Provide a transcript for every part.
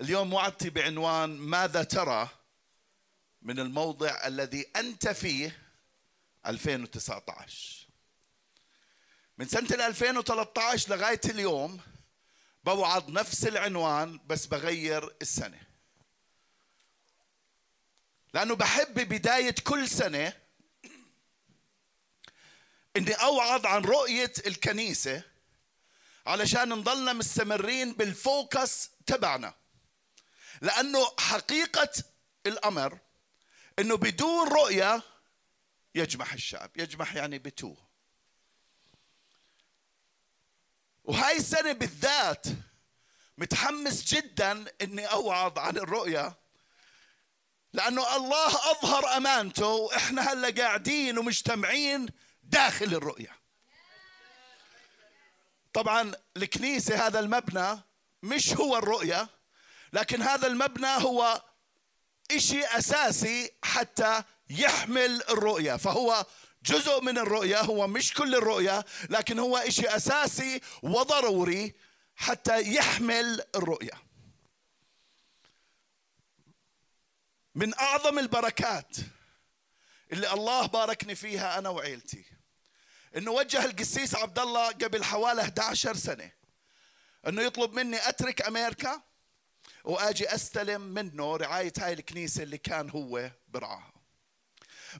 اليوم وعدتي بعنوان ماذا ترى من الموضع الذي أنت فيه 2019 من سنة 2013 لغاية اليوم بوعد نفس العنوان بس بغير السنة. لأنه بحب بداية كل سنة إني أوعظ عن رؤية الكنيسة علشان نضلنا مستمرين بالفوكس تبعنا. لأنه حقيقة الأمر إنه بدون رؤية يجمح الشعب يجمح يعني بتوه وهاي السنة بالذات متحمس جدا إني أوعظ عن الرؤية لأنه الله أظهر أمانته وإحنا هلأ قاعدين ومجتمعين داخل الرؤية. طبعا الكنيسة هذا المبنى مش هو الرؤية لكن هذا المبنى هو إشي أساسي حتى يحمل الرؤية. فهو جزء من الرؤية هو مش كل الرؤية لكن هو إشي أساسي وضروري حتى يحمل الرؤية. من أعظم البركات اللي الله باركني فيها أنا وعيلتي إنه وجه القسيس عبد الله قبل حوالي 11 سنة إنه يطلب مني أترك أمريكا وأجي أستلم منه رعاية هاي الكنيسة اللي كان هو برعاها.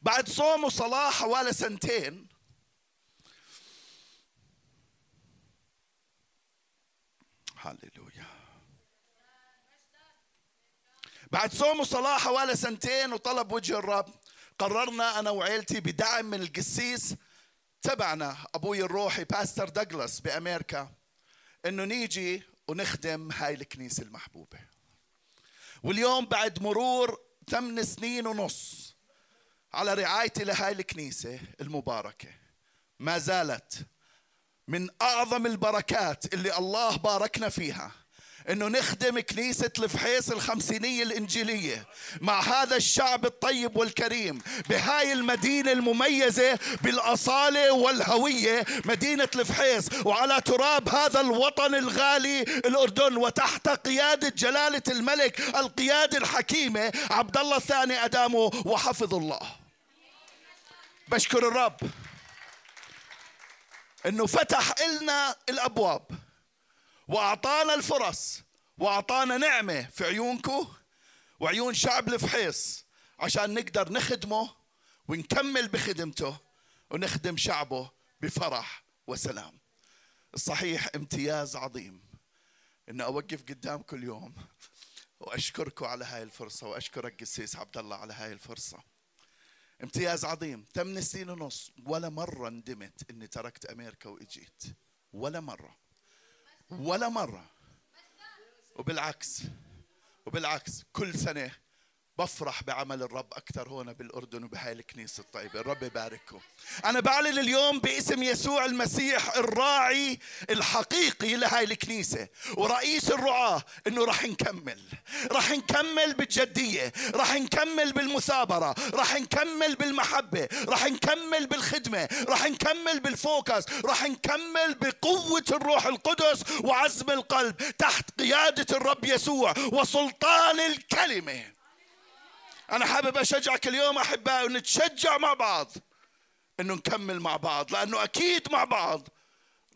بعد صوم وصلاه حوالي سنتين هللويا. بعد صوم وصلاه حوالي سنتين وطلب وجه الرب قررنا أنا وعيلتي بدعم من القسيس تبعنا أبوي الروحي Pastor دوغلاس بأمريكا إنه نيجي ونخدم هاي الكنيسة المحبوبة. واليوم بعد مرور ثمان سنين ونص على رعايتي لهاي الكنيسة المباركة ما زالت من أعظم البركات اللي الله باركنا فيها. إنه نخدم كنيسة الفحيص الخمسينية الإنجيلية مع هذا الشعب الطيب والكريم بهاي المدينة المميزة بالأصالة والهوية مدينة الفحيص. وعلى تراب هذا الوطن الغالي الأردن وتحت قيادة جلالة الملك القيادة الحكيمة عبد الله الثاني ادامه وحفظ الله. بشكر الرب إنه فتح لنا الأبواب. وأعطانا الفرص وأعطانا نعمة في عيونكم وعيون شعب الفحيص عشان نقدر نخدمه ونكمل بخدمته ونخدم شعبه بفرح وسلام. الصحيح امتياز عظيم إن أوقف قدامكم اليوم وأشكركم على هاي الفرصة وأشكرك قسيس عبد الله على هاي الفرصة. امتياز عظيم. ثمان سنين ونص ولا مرة ندمت إني تركت أمريكا وإجيت. ولا مرة. ولا مرة. وبالعكس. وبالعكس كل سنة بفرح بعمل الرب أكثر هون بالأردن وبهاي الكنيسة الطيبة. الرب يبارككم. أنا بعلن اليوم باسم يسوع المسيح الراعي الحقيقي لهاي الكنيسة. ورئيس الرعاة إنه رح نكمل. رح نكمل بالجدية. رح نكمل بالمثابرة. رح نكمل بالمحبة. رح نكمل بالخدمة. رح نكمل بالفوكس. رح نكمل بقوة الروح القدس وعزم القلب تحت قيادة الرب يسوع وسلطان الكلمة. أنا حابب أشجعك اليوم أحبائي ونتشجع مع بعض إنه نكمل مع بعض لأنه أكيد مع بعض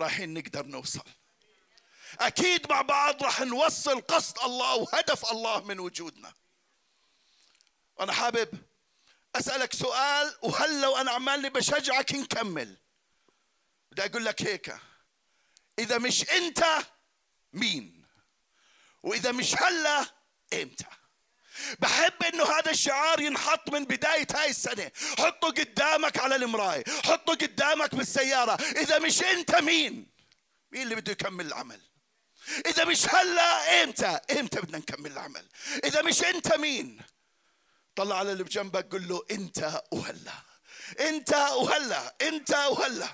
رايحين نقدر نوصل. أكيد مع بعض راح نوصل قصد الله وهدف الله من وجودنا. أنا حابب أسألك سؤال وهل لو أنا عمالي بشجعك نكمل؟ بدي أقول لك هيك إذا مش أنت مين؟ وإذا مش هلا إمتى؟ بحب إنه هذا الشعار ينحط من بداية هاي السنة. حطه قدامك على المراية. حطه قدامك بالسيارة. إذا مش أنت مين؟ مين اللي بده يكمل العمل؟ إذا مش هلا إمتى؟ إمتى بدنا نكمل العمل؟ إذا مش أنت مين؟ طلع على اللي بجنبك قل له أنت وهلا. أنت وهلا. أنت وهلا.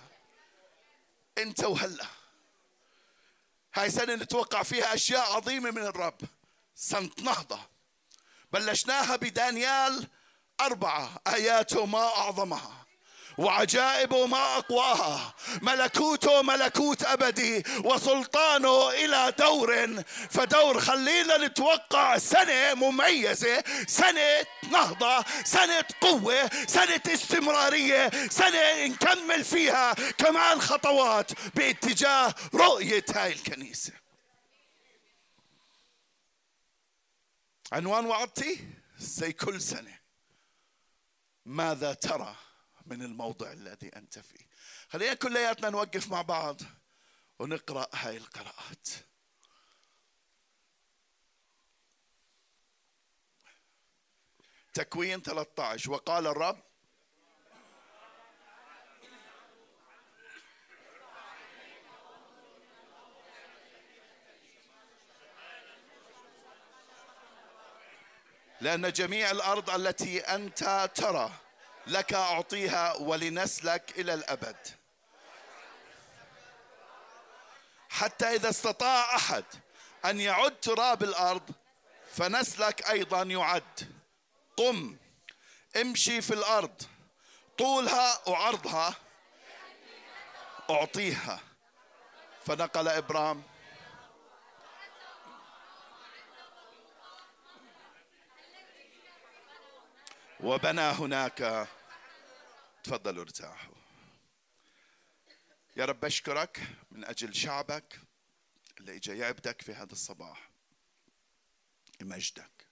أنت وهلا. هاي سنة نتوقع فيها أشياء عظيمة من الرب. سنة نهضة. بلشناها بدانيال أربعة آياته ما أعظمها وعجائبه ما أقواها ملكوته ملكوت أبدي وسلطانه إلى دور. فدور خلينا نتوقع سنة مميزة سنة نهضة سنة قوة سنة استمرارية سنة نكمل فيها كمان خطوات باتجاه رؤية هاي الكنيسة. عنوان وعظتي زي كل سنة. ماذا ترى من الموضع الذي أنت فيه؟ خلينا كلياتنا نوقف مع بعض ونقرأ هاي القراءات. تكوين 13 وقال الرب لأن جميع الأرض التي أنت ترى لك أعطيها ولنسلك إلى الأبد. حتى إذا استطاع أحد أن يعد تراب الأرض فنسلك أيضا يعد. قم امشي في الأرض. طولها وعرضها أعطيها. فنقل إبرام وبنى هناك. تفضلوا ارتاحوا يا رب أشكرك من أجل شعبك اللي إجا يعبدك في هذا الصباح. يمجدك.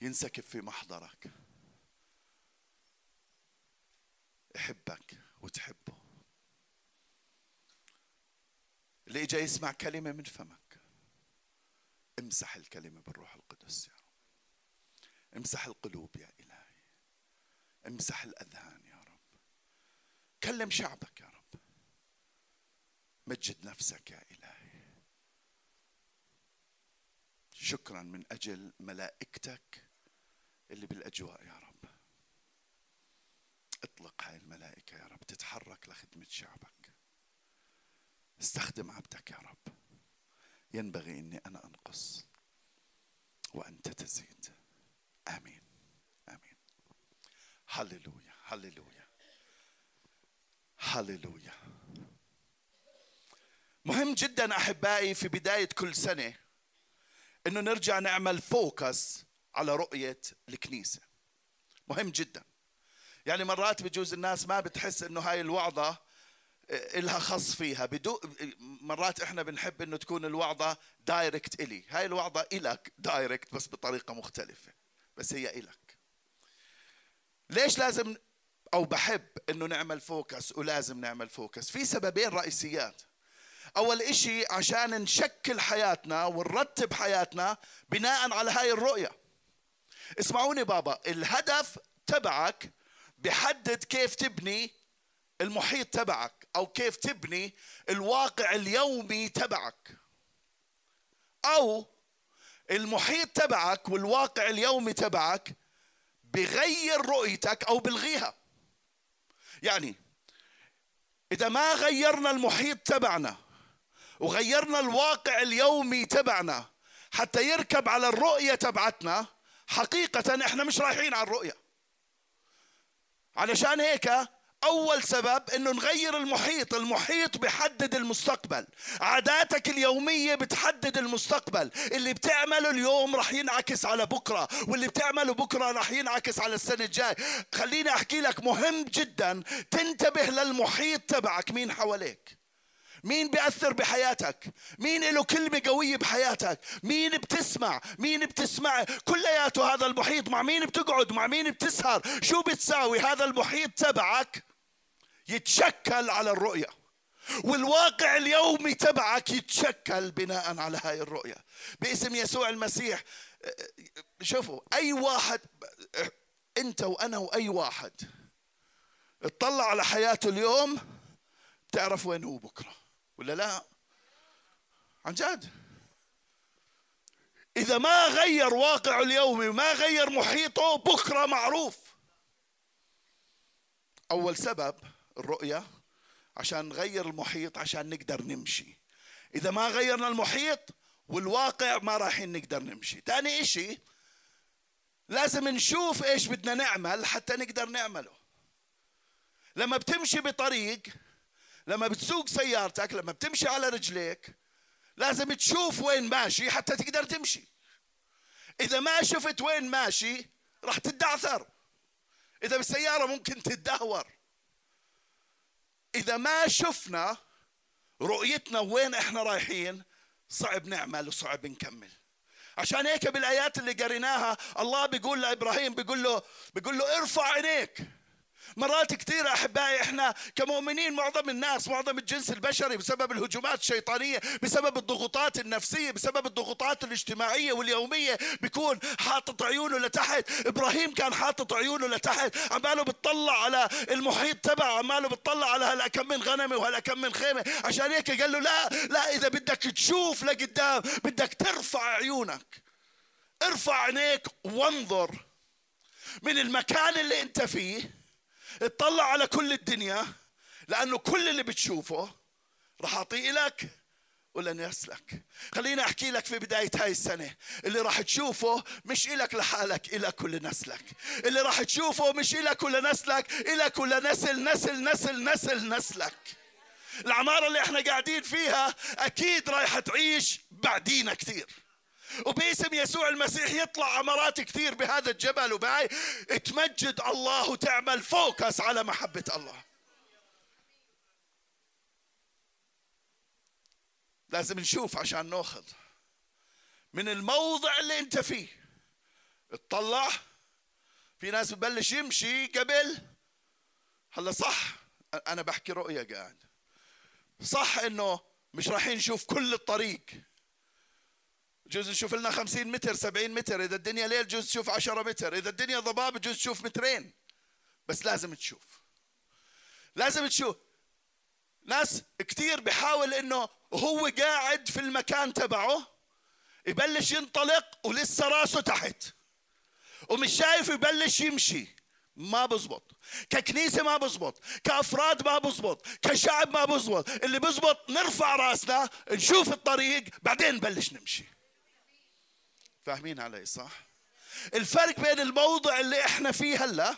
ينسكب في محضرك. يحبك وتحبه. اللي اجى يسمع كلمة من فمك. امسح الكلمة بالروح القدس يا امسح القلوب يا إلهي. امسح الأذهان يا رب. كلم شعبك يا رب. مجد نفسك يا إلهي. شكرا من أجل ملائكتك اللي بالأجواء يا رب. اطلق هاي الملائكة يا رب. تتحرك لخدمة شعبك. استخدم عبدك يا رب. ينبغي إني أنا أنقص وأنت تزيد. آمين. آمين. هللويا هللويا. هللويا. مهم جدا أحبائي في بداية كل سنة إنه نرجع نعمل فوكس على رؤية الكنيسة. مهم جدا. يعني مرات بجوز الناس ما بتحس إنه هاي الوعظة إلها خص فيها. بدو مرات إحنا بنحب إنه تكون الوعظة direct إلي. هاي الوعظة إلك direct بس بطريقة مختلفة. بس هي إلك. ليش لازم أو بحب إنه نعمل focus ولازم نعمل focus؟ في سببين رئيسيات. أول إشي عشان نشكل حياتنا ونرتب حياتنا بناء على هاي الرؤية. اسمعوني بابا الهدف تبعك بحدد كيف تبني المحيط تبعك أو كيف تبني الواقع اليومي تبعك. أو المحيط تبعك والواقع اليومي تبعك بغير رؤيتك أو بلغيها. يعني إذا ما غيرنا المحيط تبعنا وغيرنا الواقع اليومي تبعنا حتى يركب على الرؤية تبعتنا حقيقة إحنا مش رايحين على الرؤية. علشان هيك أول سبب أنه نغير المحيط المحيط بحدد المستقبل. عاداتك اليومية بتحدد المستقبل. اللي بتعمله اليوم رح ينعكس على بكرة واللي بتعمله بكرة رح ينعكس على السنة الجاي. خليني أحكي لك مهم جدا. تنتبه للمحيط تبعك. مين حواليك؟ مين بيأثر بحياتك؟ مين له كلمة قوية بحياتك؟ مين بتسمع؟ مين بتسمع؟ كلياته هذا المحيط. مع مين بتقعد؟ مع مين بتسهر؟ شو بتساوي؟ هذا المحيط تبعك. يتشكل على الرؤية. والواقع اليومي تبعك يتشكل بناء على هاي الرؤية. باسم يسوع المسيح شوفوا أي واحد أنت وأنا وأي واحد اطلع على حياته اليوم بتعرف وين هو بكرة ولا لا؟ عن جد. إذا ما غير واقعه اليومي وما غير محيطه بكرة معروف. أول سبب الرؤية عشان نغير المحيط عشان نقدر نمشي. إذا ما غيرنا المحيط والواقع ما رايحين نقدر نمشي. تاني إشي لازم نشوف إيش بدنا نعمل حتى نقدر نعمله. لما بتمشي بطريق لما بتسوق سيارتك لما بتمشي على رجليك لازم تشوف وين ماشي حتى تقدر تمشي. إذا ما شفت وين ماشي راح تدعثر إذا بالسيارة ممكن تدهور إذا ما شفنا رؤيتنا وين إحنا رايحين صعب نعمل وصعب نكمل. عشان هيك بالآيات اللي قريناها الله بيقول لإبراهيم بيقول له بيقول له ارفع عينيك. مرات كثيرة أحبائي إحنا كمؤمنين معظم الناس معظم الجنس البشري بسبب الهجومات الشيطانية بسبب الضغوطات النفسية بسبب الضغوطات الاجتماعية واليومية بيكون حاطط عيونه لتحت. إبراهيم كان حاطط عيونه لتحت. عماله بتطلع على المحيط تبعه عماله بتطلع على هالكم من غنمة وهالكم من خيمة. عشان هيك قال له لا لا إذا بدك تشوف لقدام بدك ترفع عيونك. ارفع عينيك وانظر من المكان اللي أنت فيه اطلع على كل الدنيا لأنه كل اللي بتشوفه راح أعطيه لك ولن يسلك. خليني أحكي لك في بداية هاي السنة اللي راح تشوفه مش إلك لحالك إلك ولنسلك. اللي راح تشوفه مش إلك ولنسلك إلك ولنسل نسل نسل نسل نسلك. العمارة اللي إحنا قاعدين فيها أكيد رايحة تعيش بعدينا كثير. وباسم يسوع المسيح يطلع عمرات كثير بهذا الجبل وبهاي. تمجد الله وتعمل فوكس على محبة الله. لازم نشوف عشان نأخذ. من الموضع اللي أنت فيه. اطلع. في ناس ببلش يمشي قبل. هلا صح. أنا بحكي رؤية قاعد. صح إنه مش رايحين نشوف كل الطريق. جوز نشوف لنا 50 متر 70 متر. إذا الدنيا ليل جوز تشوف 10 متر. إذا الدنيا ضباب جوز تشوف مترين. بس لازم تشوف. لازم تشوف. ناس كثير بحاول إنه هو قاعد في المكان تبعه يبلش ينطلق ولسه راسه تحت. ومش شايف يبلش يمشي. ما بزبط. ككنيسة ما بزبط. كأفراد ما بزبط. كشعب ما بزبط. اللي بزبط نرفع راسنا نشوف الطريق بعدين نبلش نمشي. فاهمين علي صح؟ الفرق بين الموضع اللي إحنا فيه هلا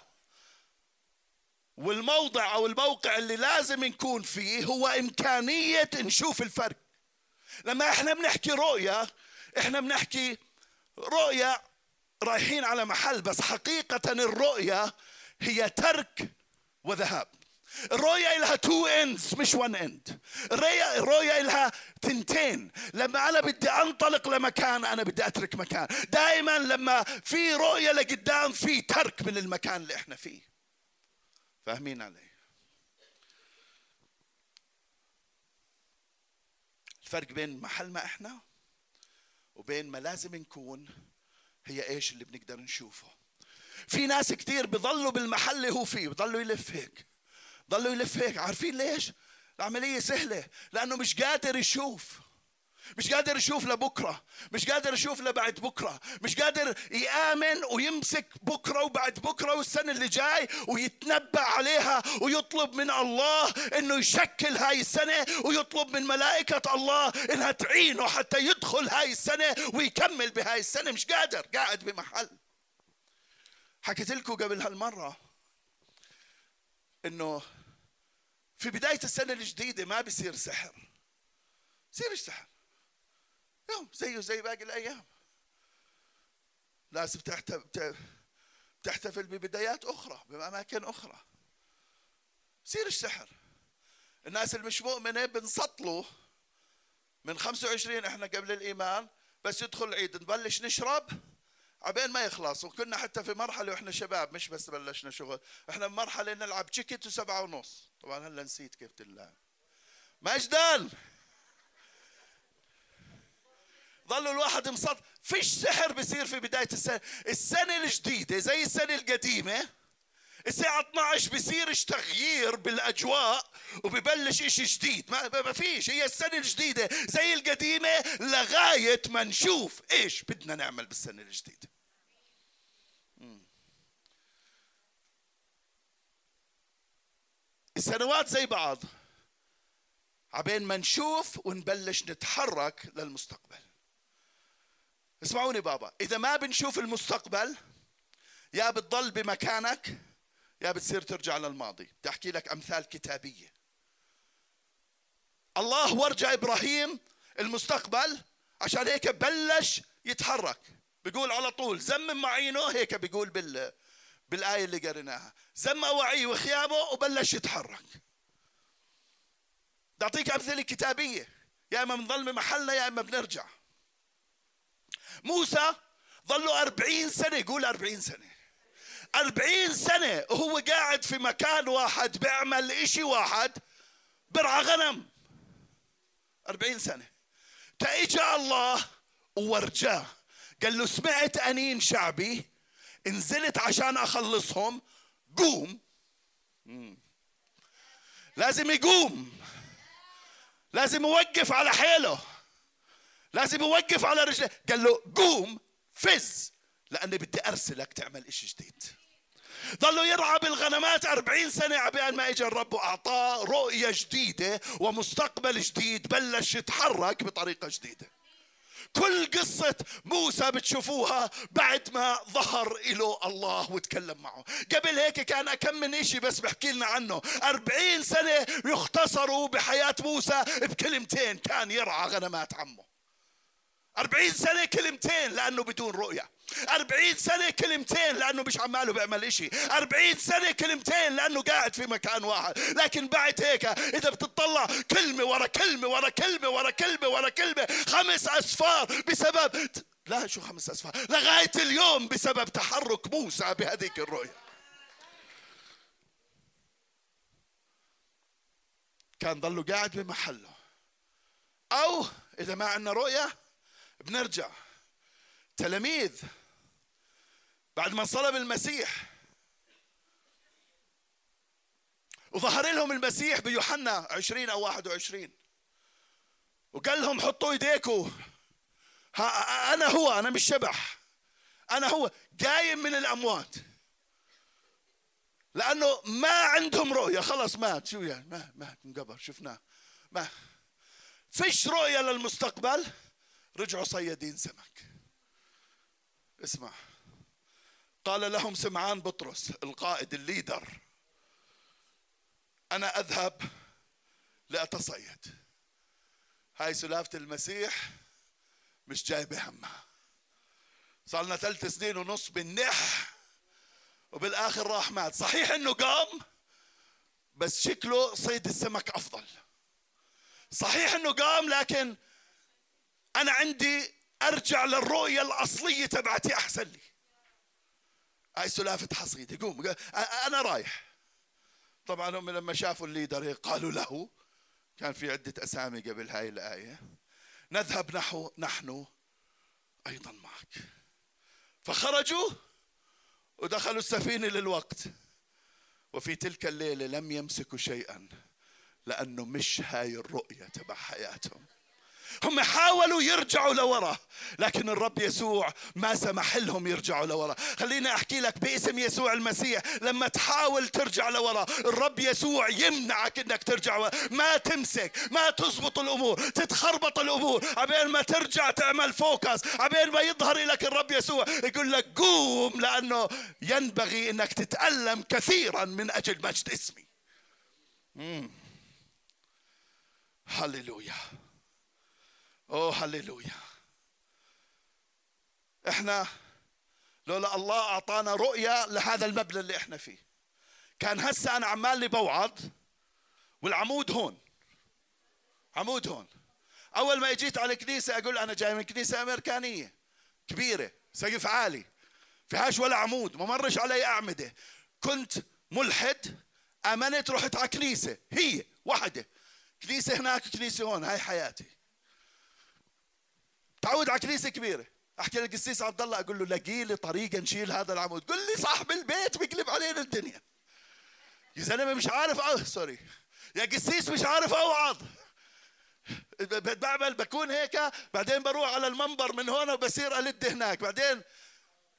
والموضع أو الموقع اللي لازم نكون فيه هو إمكانية نشوف الفرق. لما إحنا بنحكي رؤية إحنا بنحكي رؤية رايحين على محل بس حقيقة الرؤية هي ترك وذهاب. الرؤية لها two ends مش one end الرؤية الرؤية لها تنتين لما أنا بدي أنطلق لمكان أنا بدي أترك مكان دائما لما في رؤية لقدام في ترك من المكان اللي إحنا فيه فاهمين علي الفرق بين محل ما إحنا وبين ما لازم نكون هي إيش اللي بنقدر نشوفه. في ناس كتير بضلوا بالمحل اللي هو فيه بضلوا يلف هيك. ضلوا يلف هيك. عارفين ليش؟ العملية سهلة لأنه مش قادر يشوف. مش قادر يشوف لبكرة. مش قادر يشوف لبعد بكرة. مش قادر يآمن ويمسك بكرة وبعد بكرة والسنة اللي جاي ويتنبأ عليها ويطلب من الله إنه يشكل هاي السنة ويطلب من ملائكة الله إنها تعينه حتى يدخل هاي السنة ويكمل بهاي السنة. مش قادر قاعد بمحل. حكيت لكم قبل هالمرة إنه في بداية السنة الجديدة ما بيصير سحر. بصير سحر. يوم زيه زي باقي الأيام. ناس بتحتفل ببدايات أخرى بأماكن أخرى. بصير سحر. الناس اللي مش مؤمنة بنسطلوا. من 25 إحنا قبل الإيمان بس يدخل العيد نبلش نشرب. عبين ما يخلص وكنا حتى في مرحلة وإحنا شباب مش بس بلشنا شغل إحنا بمرحلة نلعب تشيكت وسبعة ونص. طبعا هلا نسيت كيف تلعب. مجدان ظل الواحد مصد فيش سحر بصير في بداية السنة. السنة الجديدة زي السنة القديمة الساعة 12 بصيرش تغيير بالأجواء وببلش إشي جديد. ما فيش. هي السنة الجديدة زي القديمة لغاية ما نشوف إيش بدنا نعمل بالسنة الجديدة. السنوات زي بعض. عبين ما نشوف ونبلش نتحرك للمستقبل. اسمعوني بابا. إذا ما بنشوف المستقبل يا بتضل بمكانك يا بتصير ترجع للماضي. أحكي لك أمثال كتابية. الله ورجى إبراهيم المستقبل عشان هيك بلش يتحرك. بيقول على طول زمم معينه هيك بيقول بال بالآية اللي قريناها. زم وعيه وخيامه وبلش يتحرك. بدي أعطيك أمثلة كتابية. يا إما بنضل بمحلنا يا إما بنرجع. موسى ظلوا أربعين سنة قول أربعين سنة. أربعين سنة وهو قاعد في مكان واحد بيعمل إشي واحد برعى غنم. أربعين سنة. تأجى الله وورجاه. قال له سمعت أنين شعبي؟ نزلت عشان أخلصهم. قوم. لازم يقوم. لازم يوقف على حيله. لازم يوقف على رجله. قال له قوم فز. لأني بدي أرسلك تعمل إشي جديد. ظلوا يرعى بالغنمات أربعين سنة عبال ما إجا الرب وأعطاه رؤية جديدة ومستقبل جديد بلش يتحرك بطريقة جديدة. كل قصة موسى بتشوفوها بعد ما ظهر له الله وتكلم معه. قبل هيك كان أكم من إشي بس بحكي لنا عنه. أربعين سنة يختصروا بحياة موسى بكلمتين كان يرعى غنمات عمه. أربعين سنة كلمتين لأنه بدون رؤية. أربعين سنة كلمتين لأنه مش عماله بيعمل إشي. أربعين سنة كلمتين لأنه قاعد في مكان واحد. لكن بعد هيك إذا بتطلع كلمة ورا كلمة ورا كلمة ورا كلمة ورا كلمة خمس أسفار بسبب لا شو خمس أسفار؟ لغاية اليوم بسبب تحرك موسى بهذيك الرؤية. كان ضله قاعد بمحله. أو إذا ما عندنا رؤية بنرجع. تلاميذ بعد ما صلب المسيح. وظهر لهم المسيح بيوحنا 20 أو 21 وقال لهم حطوا ايديكم أنا هو أنا مش شبح. أنا هو قايم من الأموات. لأنه ما عندهم رؤية. خلص مات. شو يعني؟ مات مات انقبر شفناه. ما فيش رؤية للمستقبل. رجعوا صيادين سمك. اسمع. قال لهم سمعان بطرس القائد الليدر أنا أذهب لأتصيد. هاي سلافة المسيح مش جايبة همها. صار لنا ثلاث سنين ونص بالنح وبالآخر راح مات. صحيح إنه قام بس شكله صيد السمك أفضل. صحيح إنه قام لكن أنا عندي أرجع للرؤية الأصلية تبعتي أحسن لي. هاي سلافة حصيدة قوم أنا رايح. طبعا هم لما شافوا الليدر قالوا له كان في عدة أسامي قبل هاي الآية. نذهب نحو نحن أيضا معك. فخرجوا ودخلوا السفينة للوقت. وفي تلك الليلة لم يمسكوا شيئا لأنه مش هاي الرؤية تبع حياتهم. هم حاولوا يرجعوا لورا لكن الرب يسوع ما سمح لهم يرجعوا لورا. خليني أحكي لك باسم يسوع المسيح. لما تحاول ترجع لورا الرب يسوع يمنعك إنك ترجع. ورا. ما تمسك ما تزبط الأمور تتخربط الأمور. عبين ما ترجع تعمل فوكس عبين ما يظهر لك الرب يسوع. يقول لك قوم لأنه ينبغي إنك تتألم كثيرا من أجل مجد اسمي. هللويا. اوه هللويا إحنا لولا الله أعطانا رؤية لهذا المبنى اللي إحنا فيه. كان هسه أنا عمال لي بوعظ والعمود هون. عمود هون. أول ما اجيت على الكنيسة أقول أنا جاي من كنيسة أمريكانية كبيرة سقف عالي فيهاش ولا عمود ما مرش علي أعمدة. كنت ملحد أمنت رحت على كنيسة هي واحدة كنيسة هناك كنيسة هون هاي حياتي. تعود على كنيسة كبيرة. أحكي للقسيس عبد الله أقول له لاقي لي طريقة نشيل هذا العمود. قل لي صاحب البيت بيقلب علينا الدنيا. يا زلمة مش عارف أو... سوري. يا قسيس مش عارف أوعظ. بعمل بكون هيك بعدين بروح على المنبر من هون وبصير ألد هناك. بعدين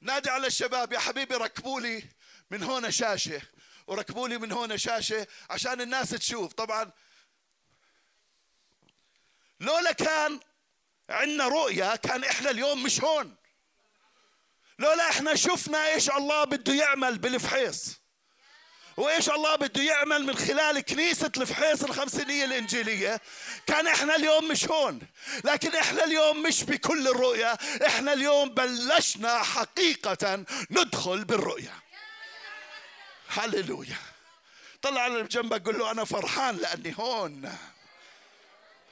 نادي على الشباب يا حبيبي ركبوا لي من هون شاشة. وركبوا لي من هون شاشة عشان الناس تشوف. طبعا لولا كان عندنا رؤية كان إحنا اليوم مش هون. لولا إحنا شفنا إيش الله بده يعمل بالفحيص. وإيش الله بده يعمل من خلال كنيسة الفحيص الخمسينية الإنجيلية. كان إحنا اليوم مش هون. لكن إحنا اليوم مش بكل الرؤية. إحنا اليوم بلشنا حقيقة ندخل بالرؤية. هللويا. طلع على اللي جنبك قول له أنا فرحان لأني هون.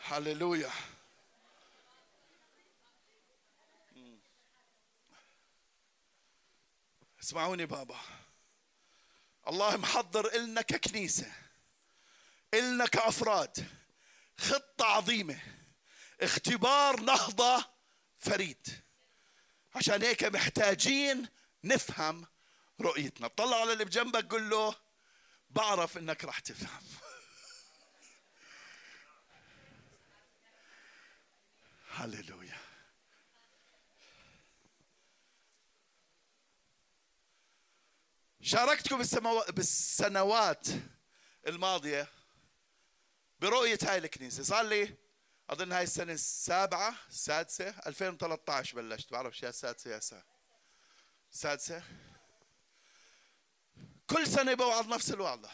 هللويا. اسمعوني بابا. الله محضر إلنا ككنيسة إلنا كأفراد خطة عظيمة اختبار نهضة فريد. عشان هيك محتاجين نفهم رؤيتنا. طلع على اللي بجنبك قل له بعرف إنك راح تفهم. هللويا. شاركتكم بالسنوات الماضية برؤية هاي الكنيسة. صار لي أظن هاي السنة السابعة السادسة 2013 بلشت. بعرف يا السادسة يا سادسة. السادسة كل سنة بوعظ نفس الوعظة.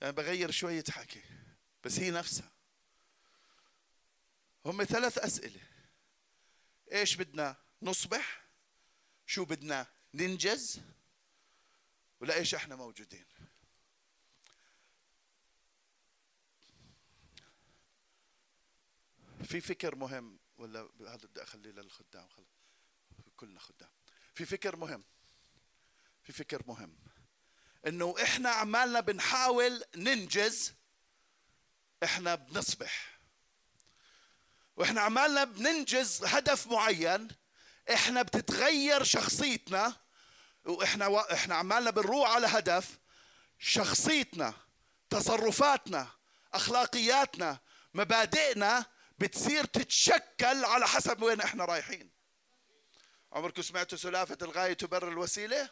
يعني بغير شوية حكي بس هي نفسها. هم ثلاث أسئلة. إيش بدنا؟ نصبح. شو بدنا؟ ننجز. ولا إيش إحنا موجودين؟ في فكر مهم ولا هذا بدي أخليه للخدام كلنا خدام. في فكر مهم. في فكر مهم. إنه إحنا عمالنا بنحاول ننجز إحنا بنصبح. وإحنا عمالنا بننجز هدف معين إحنا بتتغير شخصيتنا وإحنا و... إحنا عمالنا بنروح على هدف. شخصيتنا تصرفاتنا أخلاقياتنا مبادئنا بتصير تتشكل على حسب وين إحنا رايحين. عمركم سمعتوا سلافة الغاية تبرر الوسيلة؟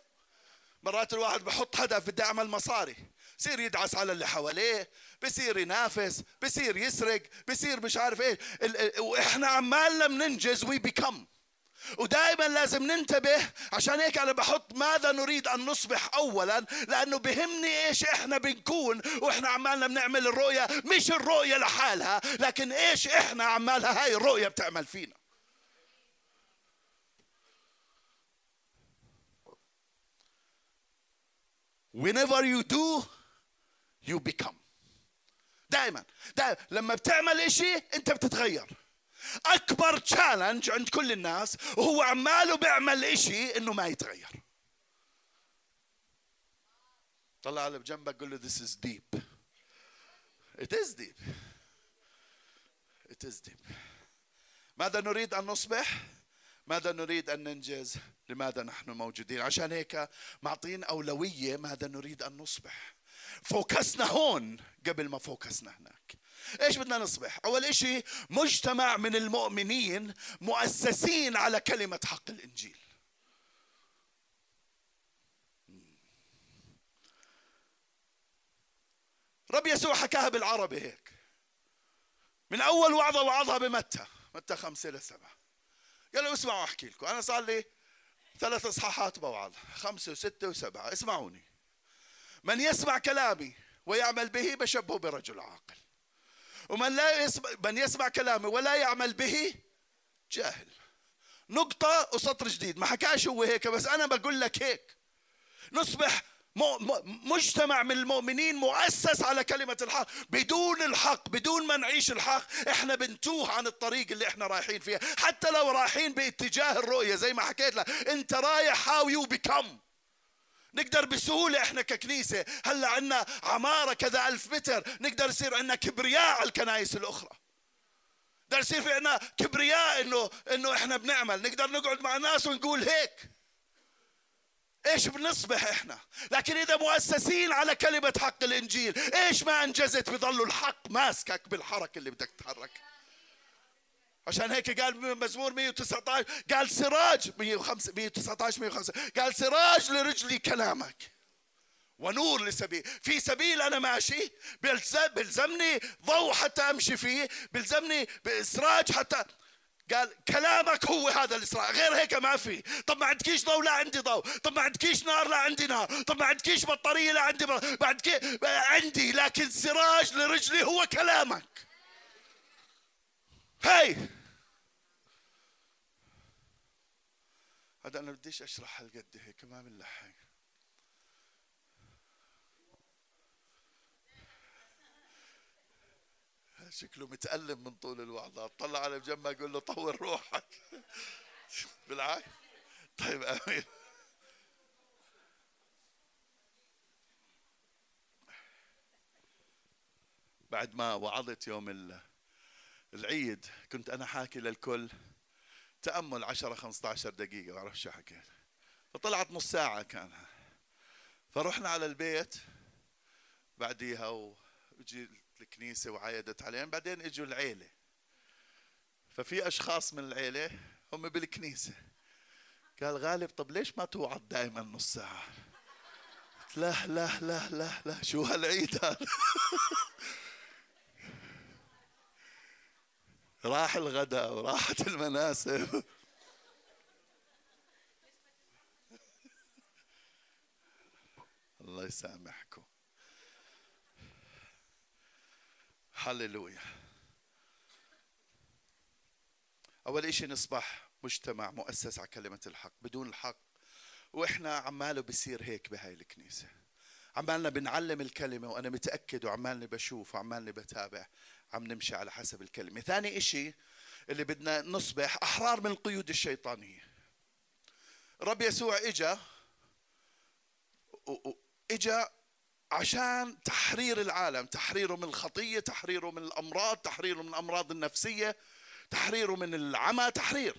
مرات الواحد بحط هدف بدي أعمل مصاري. بصير يدعس على اللي حواليه بصير ينافس بصير يسرق بصير مش عارف إيه. وإحنا عمالنا بننجز وي بيكم ودائما لازم ننتبه عشان هيك أنا بحط ماذا نريد أن نصبح اولا لأنه بهمني إيش إحنا بنكون وإحنا عمالنا بنعمل الرؤية مش الرؤية لحالها لكن إيش إحنا عمالها هاي الرؤية بتعمل فينا. Whenever you do you become. دائما دائما لما بتعمل إشي أنت بتتغير. أكبر تشالنج عند كل الناس وهو عماله بيعمل إشي إنه ما يتغير. طلع على بجنبك قول له this is deep. It is deep. It is deep. ماذا نريد أن نصبح؟ ماذا نريد أن ننجز؟ لماذا نحن موجودين؟ عشان هيك معطين أولوية ماذا نريد أن نصبح. فوكسنا هون قبل ما فوكسنا هناك. إيش بدنا نصبح؟ أول إشي مجتمع من المؤمنين مؤسسين على كلمة حق الإنجيل. رب يسوع حكاها بالعربي هيك. من أول وعظة وعظها بمتى؟ متى خمسة إلى سبعة. قال له اسمعوا أحكي لكم. أنا صار لي ثلاث إصحاحات بوعظ خمسة وستة وسبعة. اسمعوني. من يسمع كلامي ويعمل به بشبهه برجل عاقل. ومن لا يسمع من يسمع كلامي ولا يعمل به جاهل. نقطة وسطر جديد. ما حكاش هو هيك بس أنا بقول لك هيك. نصبح مجتمع من المؤمنين مؤسس على كلمة الحق. بدون الحق بدون ما نعيش الحق إحنا بنتوه عن الطريق اللي إحنا رايحين فيها. حتى لو رايحين باتجاه الرؤية زي ما حكيت لك أنت رايح هاو يو بيكم نقدر بسهولة إحنا ككنيسة. هلأ عندنا عمارة كذا ألف متر نقدر يصير عندنا كبرياء على الكنائس الأخرى. نقدر يصير في عندنا كبرياء إنه إنه إحنا بنعمل. نقدر نقعد مع الناس ونقول هيك. إيش بنصبح إحنا؟ لكن إذا مؤسسين على كلمة حق الإنجيل إيش ما أنجزت بضل الحق ماسكك بالحركة اللي بدك تتحرك عشان هيك قال مزمور 119 قال سراج 105 119 105 قال سراج لرجلي كلامك. ونور لسبيل. في سبيل أنا ماشي. بيلزمني ضوء حتى أمشي فيه. بيلزمني سراج حتى قال كلامك هو هذا الإسراء غير هيك ما في. طب ما عندكيش ضوء لا عندي ضوء. طب ما عندكيش نار لا عندي نار. طب ما عندكيش بطارية لا عندي بطارية. عندي. لكن سراج لرجلي هو كلامك. هاي هذا أنا بديش أشرح هالقد هيك ما بنلحق شكله متألم من طول الوعظات طلع على جنبه يقول له طور روحك. بالعكس. طيب أمين. بعد ما وعظت يوم العيد كنت أنا حاكي للكل تأمل 10 15 دقيقة ما أعرف شو حكيت. فطلعت نص ساعة كانها. فرحنا على البيت بعديها وجي الكنيسة وعايدت عليهم بعدين إجوا العيلة. ففي أشخاص من العيلة هم بالكنيسة. قال غالب طب ليش ما توعد دائما نص ساعة؟ لا لا لا لا لا شو هالعيد هذا؟ راح الغداء وراحت المناسب. الله يسامحكم. هللويا. أول إشي نصبح مجتمع مؤسس على كلمة الحق بدون الحق. وإحنا عماله بصير هيك بهاي الكنيسة. عمالنا بنعلم الكلمة وأنا متأكد وعمالني بشوف وعمالني بتابع. عم نمشي على حسب الكلمة. ثاني إشي اللي بدنا نصبح أحرار من القيود الشيطانية. رب يسوع إجا إجا عشان تحرير العالم تحريره من الخطية تحريره من الأمراض تحريره من الأمراض النفسية تحريره من العمى تحرير.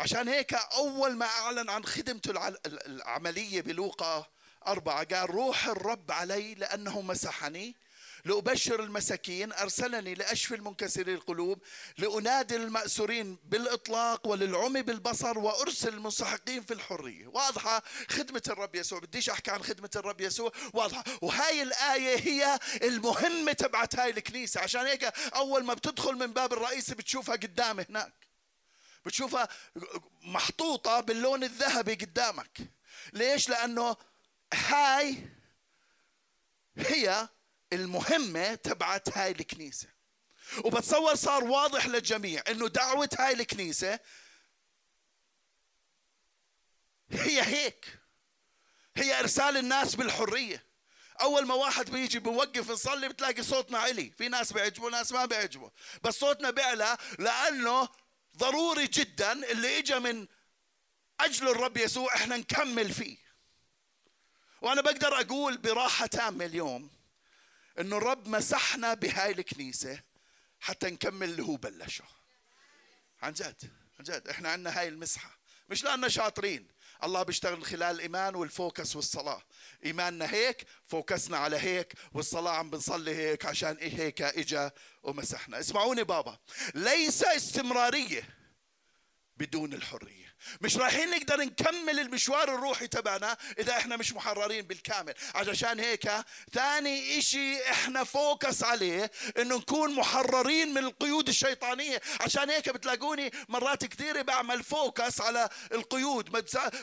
عشان هيك أول ما أعلن عن خدمته العملية بلوقا أربعة قال روح الرب علي لأنه مسحني. لأبشر المساكين أرسلني لأشفي المنكسري القلوب لأنادي المأسورين بالإطلاق وللعمي بالبصر وأرسل المستحقين في الحرية. واضحة خدمة الرب يسوع. بديش أحكي عن خدمة الرب يسوع. واضحة. وهاي الآية هي المهمة تبعت هاي الكنيسة. عشان هيك أول ما بتدخل من باب الرئيسي بتشوفها قدام هناك. بتشوفها محطوطة باللون الذهبي قدامك. ليش؟ لأنه هاي هي المهمة تبعت هاي الكنيسة. وبتصور صار واضح للجميع إنه دعوة هاي الكنيسة هي هيك. هي إرسال الناس بالحرية. أول ما واحد بيجي بوقف نصلي بتلاقي صوتنا علي. في ناس بيعجبوا ناس ما بيعجبوا. بس صوتنا بيعلى لأنه ضروري جدا اللي اجى من أجل الرب يسوع إحنا نكمل فيه. وأنا بقدر أقول براحة تامة اليوم. إنه الرب مسحنا بهاي الكنيسة حتى نكمل اللي هو بلشه. عن جد عن جد. إحنا عندنا هاي المسحة. مش لأننا شاطرين. الله بيشتغل خلال الإيمان وال focus والصلاة. إيماننا هيك focus نا على هيك والصلاة عم بنصلي هيك عشان إيه هيك إجا ومسحنا. اسمعوني بابا. ليس استمرارية بدون الحرية. مش رايحين نقدر نكمل المشوار الروحي تبعنا إذا إحنا مش محررين بالكامل. عشان هيك ثاني إشي إحنا focus عليه إنه نكون محررين من القيود الشيطانية. عشان هيك بتلاقوني مرات كثيرة بعمل focus على القيود.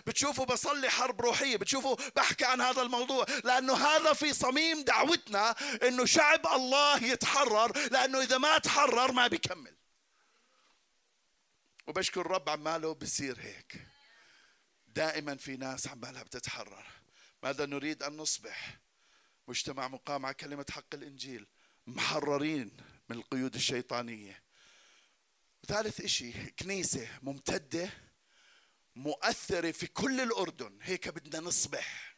بتشوفوا بصلي حرب روحية بتشوفوا بحكي عن هذا الموضوع. لأنه هذا في صميم دعوتنا إنه شعب الله يتحرر لأنه إذا ما تحرر ما بيكمل. وبشكر الرب عماله بصير هيك. دائما في ناس عمالها بتتحرر. ماذا نريد أن نصبح؟ مجتمع مقام على كلمة حق الإنجيل. محررين من القيود الشيطانية. ثالث إشي كنيسة ممتدة مؤثرة في كل الأردن. هيك بدنا نصبح.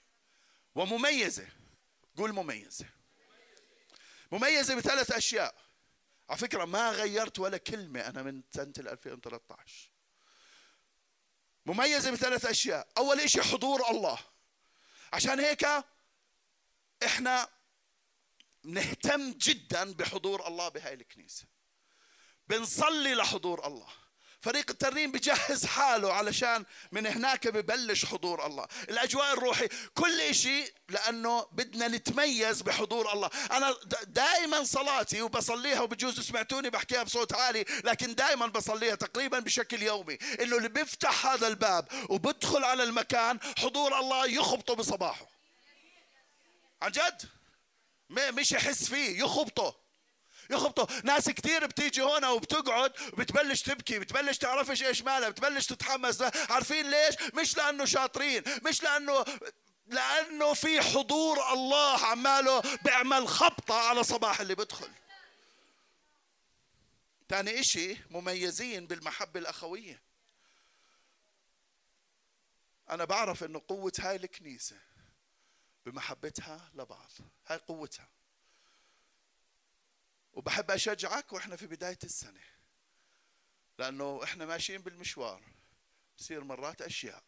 ومميزة. قول مميزة. مميزة بثلاث أشياء. على فكرة ما غيرت ولا كلمة أنا من سنة 2013 مميزة بثلاث أشياء. أول شيء حضور الله. عشان هيك إحنا نهتم جدا بحضور الله بهاي الكنيسة. بنصلي لحضور الله. فريق الترنيم بجهز حاله علشان من هناك ببلش حضور الله. الأجواء الروحية كل شيء لأنه بدنا نتميز بحضور الله. أنا دائما صلاتي وبصليها وبجوز سمعتوني بحكيها بصوت عالي لكن دائما بصليها تقريبا بشكل يومي. إنه اللي بيفتح هذا الباب وبدخل على المكان حضور الله يخبطه بصباحه. عن جد؟ مش يحس فيه يخبطه. يخبطوا ناس كثير بتيجي هنا وبتقعد وبتبلش تبكي بتبلش تعرفش إيش مالها بتبلش تتحمس عارفين ليش؟ مش لأنه شاطرين مش لأنه لأنه في حضور الله عماله بيعمل خبطة على صباح اللي بدخل. ثاني إشي مميزين بالمحبة الأخوية. أنا بعرف إنه قوة هاي الكنيسة بمحبتها لبعض هاي قوتها. وبحب أشجعك وإحنا في بداية السنة لأنه إحنا ماشيين بالمشوار بصير مرات أشياء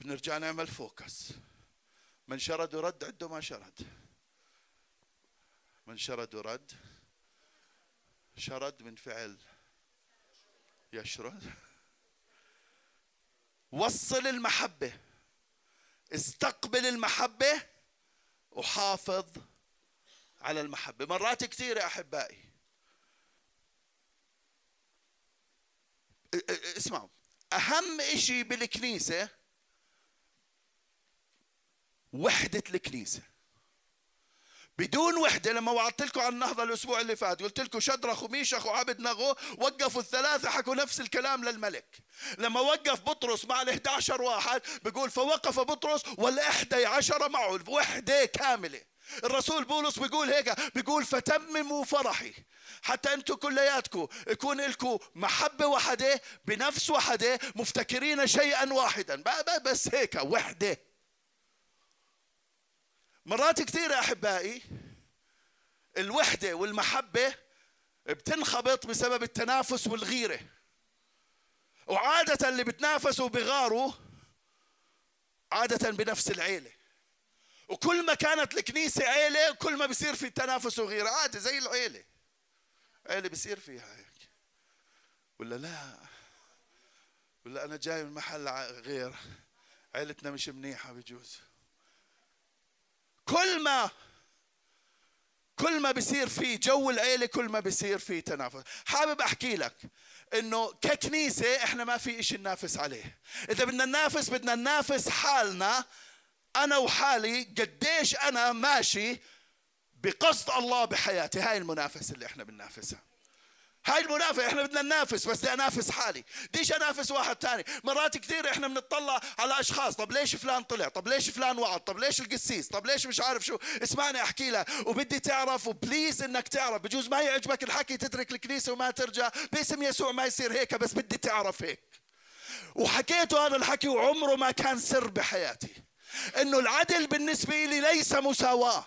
بنرجع نعمل فوكس من شرد ورد عنده ما شرد. من شرد ورد شرد من فعل يشرد. وصل المحبة استقبل المحبة وحافظ على المحبة. مرات كثيرة أحبائي. اسمعوا. أهم إشي بالكنيسة وحدة الكنيسة. بدون وحدة لما وعدت لكم عن النهضة الأسبوع اللي فات قلت لكم شدرخ وميشخ وعبد نغو وقفوا الثلاثة حكوا نفس الكلام للملك. لما وقف بطرس مع ال 11 واحد بيقول فوقف بطرس والإحدى عشر معه وحدة كاملة. الرسول بولس بيقول هيك بيقول فتمموا فرحي حتى أنتم كلياتكم يكون لكم محبة وحدة بنفس وحدة مفتكرين شيئا واحدا. بس هيك وحدة. مرات كثيرة أحبائي الوحدة والمحبة بتنخبط بسبب التنافس والغيرة. وعادة اللي بتنافسوا بغاروا عادة بنفس العيلة. وكل ما كانت الكنيسة عيلة كل ما بصير في تنافس وغيرة. عادي زي العيلة. عيلة بصير فيها هيك. ولا لا؟ ولا أنا جاي من محل غير. عيلتنا مش منيحة بجوز. كل ما كل ما بصير في جو العيلة كل ما بصير في تنافس. حابب أحكي لك إنه ككنيسة إحنا ما في إشي ننافس عليه. إذا بدنا ننافس بدنا ننافس حالنا أنا وحالي قديش أنا ماشي بقصد الله بحياتي. هاي المنافسة اللي إحنا بننافسها. هاي المنافسة إحنا بدنا ننافس بس بدي أنافس حالي. بديش أنافس واحد تاني. مرات كثير إحنا بنطلع على أشخاص طب ليش فلان طلع؟ طب ليش فلان وعد؟ طب ليش القسيس؟ طب ليش مش عارف شو؟ اسمعني أحكي لك. وبدي تعرف و please إنك تعرف. بجوز ما يعجبك الحكي تترك الكنيسة وما ترجع. باسم يسوع ما يصير هيك بس بدي تعرف هيك. وحكيته هذا الحكي وعمره ما كان سر بحياتي. إنه العدل بالنسبة لي ليس مساواة.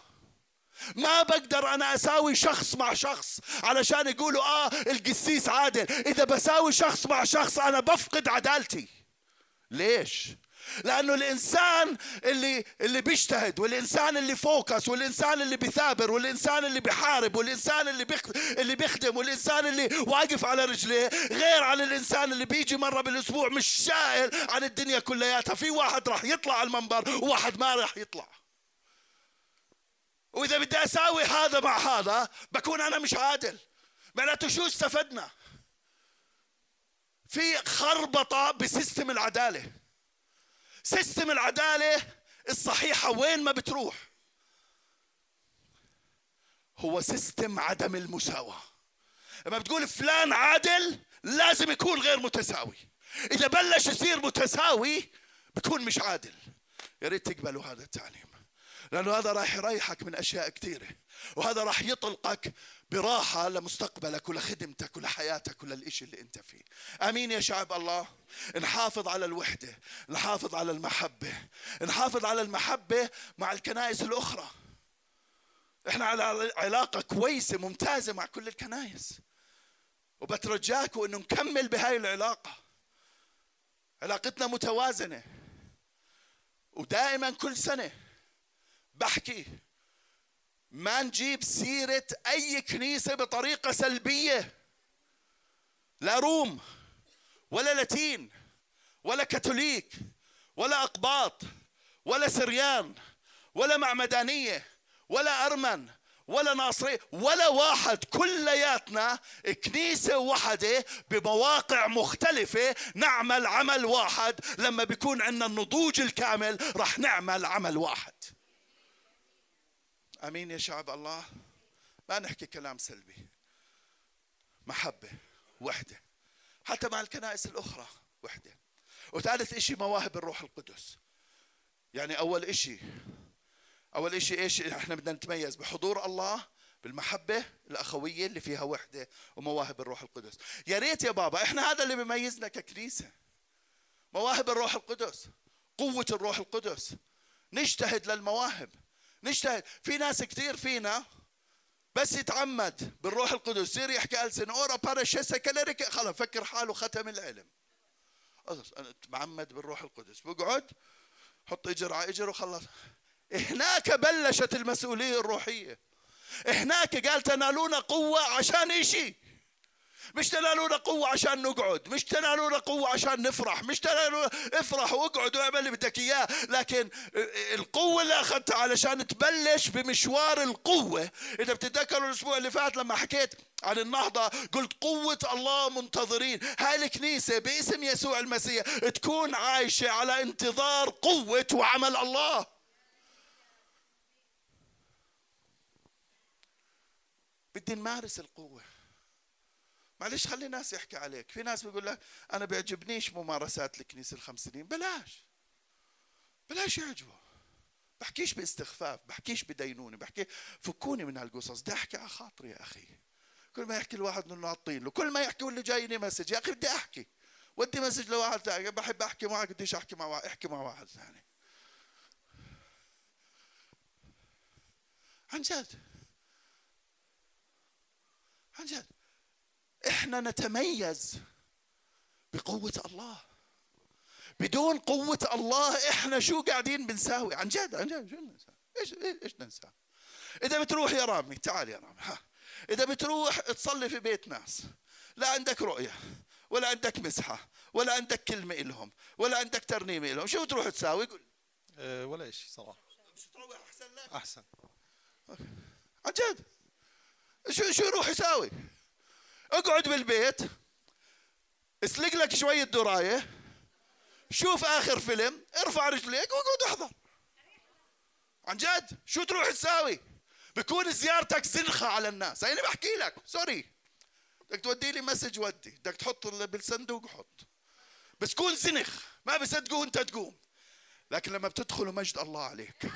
ما بقدر أنا أساوي شخص مع شخص علشان يقولوا آه القسيس عادل. إذا بساوي شخص مع شخص أنا بفقد عدالتي. ليش؟ لأنه الإنسان اللي اللي بيجتهد والإنسان اللي فوكس والإنسان اللي بيثابر والإنسان اللي بيحارب والإنسان اللي اللي بيخدم والإنسان اللي واقف على رجليه. غير عن الإنسان اللي بيجي مرة بالأسبوع مش شائل عن الدنيا كلياتها. في واحد راح يطلع على المنبر وواحد ما راح يطلع. وإذا بدي أساوي هذا مع هذا بكون أنا مش عادل. معناته شو استفدنا؟ في خربطة ب system العدالة. system العدالة الصحيحة وين ما بتروح. هو system عدم المساواة. لما بتقول فلان عادل لازم يكون غير متساوي. إذا بلش يصير متساوي بكون مش عادل. يا ريت تقبلوا هذا التعليم لأنه هذا راح يريحك من أشياء كثيرة وهذا راح يطلقك براحة لمستقبلك ولخدمتك ولحياتك وللإشي اللي أنت فيه. أمين يا شعب الله. نحافظ على الوحدة نحافظ على المحبة نحافظ على المحبة مع الكنائس الأخرى. إحنا على علاقة كويسة ممتازة مع كل الكنائس. وبترجاكم إنه نكمل بهاي العلاقة. علاقتنا متوازنة. ودائما كل سنة بحكي ما نجيب سيرة أي كنيسة بطريقة سلبية. لا روم ولا لاتين ولا كاثوليك ولا أقباط ولا سريان ولا معمدانية ولا أرمن ولا ناصري ولا واحد. كلياتنا كنيسة واحدة بمواقع مختلفة. نعمل عمل واحد. لما بيكون عندنا النضوج الكامل رح نعمل عمل واحد. أمين يا شعب الله. ما نحكي كلام سلبي. محبة وحدة. حتى مع الكنائس الأخرى وحدة. وثالث إشي مواهب الروح القدس. يعني أول إشي أول إشي إيش؟ إحنا بدنا نتميز بحضور الله بالمحبة الأخوية اللي فيها وحدة ومواهب الروح القدس. يا ريت يا بابا إحنا هذا اللي بيميزنا ككنيسة. مواهب الروح القدس قوة الروح القدس. نجتهد للمواهب. نجتهد في ناس كثير فينا بس يتعمد بالروح القدس. يصير يحكي ألسن أورا باراشيسا كاليريك. خلص فكر حاله ختم العلم. أنا معمد بالروح القدس. بقعد حط إجر على إجر وخلص. هناك بلشت المسؤولية الروحية. هناك قال تنالون قوة عشان إشي. مش تنالون قوة عشان نقعد مش تنالون قوة عشان نفرح مش تنالون افرح واقعد واعمل اللي بدك إياه لكن القوة اللي أخذتها علشان تبلش بمشوار القوة. إذا بتتذكروا الأسبوع اللي فات لما حكيت عن النهضة قلت قوة الله منتظرين. هاي الكنيسة باسم يسوع المسيح تكون عايشة على انتظار قوة وعمل الله. بدي نمارس القوة. معلش خلي الناس يحكي عليك. في ناس بيقول لك أنا بيعجبنيش ممارسات الكنيسة الخمس سنين بلاش. بلاش يعجبه بحكيش باستخفاف بحكيش بدينوني بحكي فكوني من هالقصص. بدي أحكي على خاطري يا أخي. كل ما يحكي الواحد إنه نعطين له كل ما يحكي واللي جايني message. يا أخي بدي أحكي. ودي message لواحد ثاني. بحب أحكي معك بديش أحكي مع واحد أحكي مع واحد ثاني. عن جد. عن جد. إحنا نتميز بقوة الله. بدون قوة الله إحنا شو قاعدين بنساوي؟ عن جد عن جد شو ننسى؟ إيش إيش ننسى؟ إذا بتروح يا رامي تعال يا رامي ها. إذا بتروح تصلي في بيت ناس لا عندك رؤية ولا عندك مسحة ولا عندك كلمة إلهم ولا عندك ترنيمة إلهم شو بتروح تساوي؟ قول أه ولا شيء صراحة. مش تروح أحسن لك؟ أحسن. عن جد. شو شو يروح يساوي؟ اقعد بالبيت اسلق لك شوية درة شوف آخر فيلم ارفع رجليك واقعد احضر. عن جد؟ شو تروح تساوي؟ بكون زيارتك زنخة على الناس. أنا بحكي لك sorry. بدك تودي لي message ودي. بدك تحط بالصندوق حط. بس كون زنخ ما بصدقوا انت تقوم. لكن لما بتدخل مجد الله عليك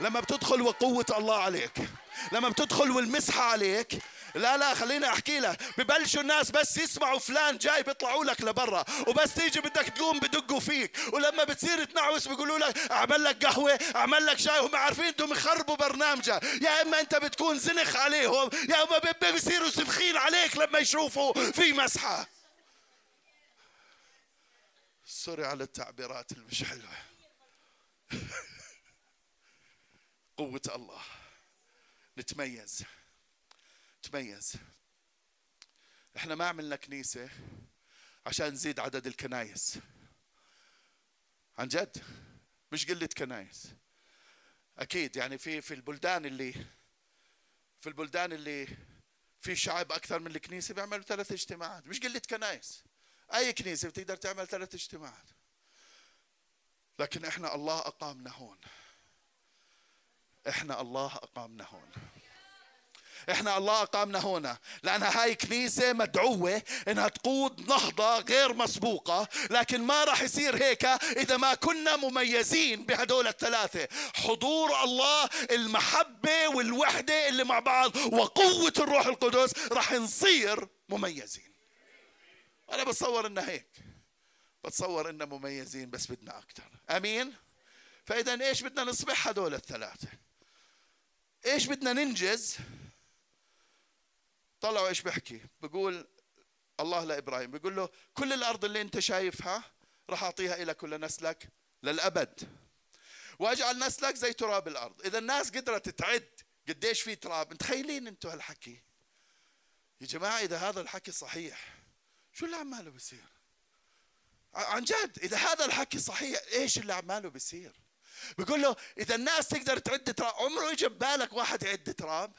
لما بتدخل وقوة الله عليك لما بتدخل والمسحة عليك لا لا خليني أحكي لك ببلشوا الناس بس يسمعوا فلان جاي بيطلعوا لك لبرا وبس تيجي بدك تقوم بدقوا فيك. ولما بتصير تنعوس بيقولوا لك أعمل لك قهوة أعمل لك شاي هم عارفين أنتم يخربوا برنامجك يا إما أنت بتكون زنخ عليهم يا إما بيصيروا سبخين عليك لما يشوفوا في مسحة. sorry على التعبيرات المش حلوة. قوة الله. نتميز. نتميز إحنا ما عملنا كنيسة عشان نزيد عدد الكنايس. عن جد؟ مش قلة كنايس. أكيد يعني في في البلدان اللي في البلدان اللي في شعب أكثر من الكنيسة بيعملوا ثلاث اجتماعات. مش قلة كنايس. أي كنيسة بتقدر تعمل ثلاث اجتماعات. لكن إحنا الله أقامنا هون. إحنا الله أقامنا هون. إحنا الله أقامنا هنا. لأن هاي كنيسة مدعوة إنها تقود نهضة غير مسبوقة. لكن ما راح يصير هيك إذا ما كنا مميزين بهدول الثلاثة. حضور الله المحبة والوحدة اللي مع بعض وقوة الروح القدس راح نصير مميزين. أنا بتصور انها هيك. بتصور اننا مميزين بس بدنا أكثر آمين؟ فإذا إيش بدنا نصبح هدول الثلاثة؟ إيش بدنا ننجز؟ طلعوا إيش بحكي بقول الله لإبراهيم بيقول له كل الأرض اللي أنت شايفها راح أعطيها لك ولنسلك للأبد. وأجعل نسلك زي تراب الأرض. إذا الناس قدرت تعد قديش في تراب. متخيلين أنتم هالحكي؟ يا جماعة إذا هذا الحكي صحيح شو اللي عماله بيصير؟ عن جد إذا هذا الحكي صحيح إيش اللي عماله بيصير؟ بيقول له إذا الناس تقدر تعد تراب عمره اجى ببالك واحد يعد تراب؟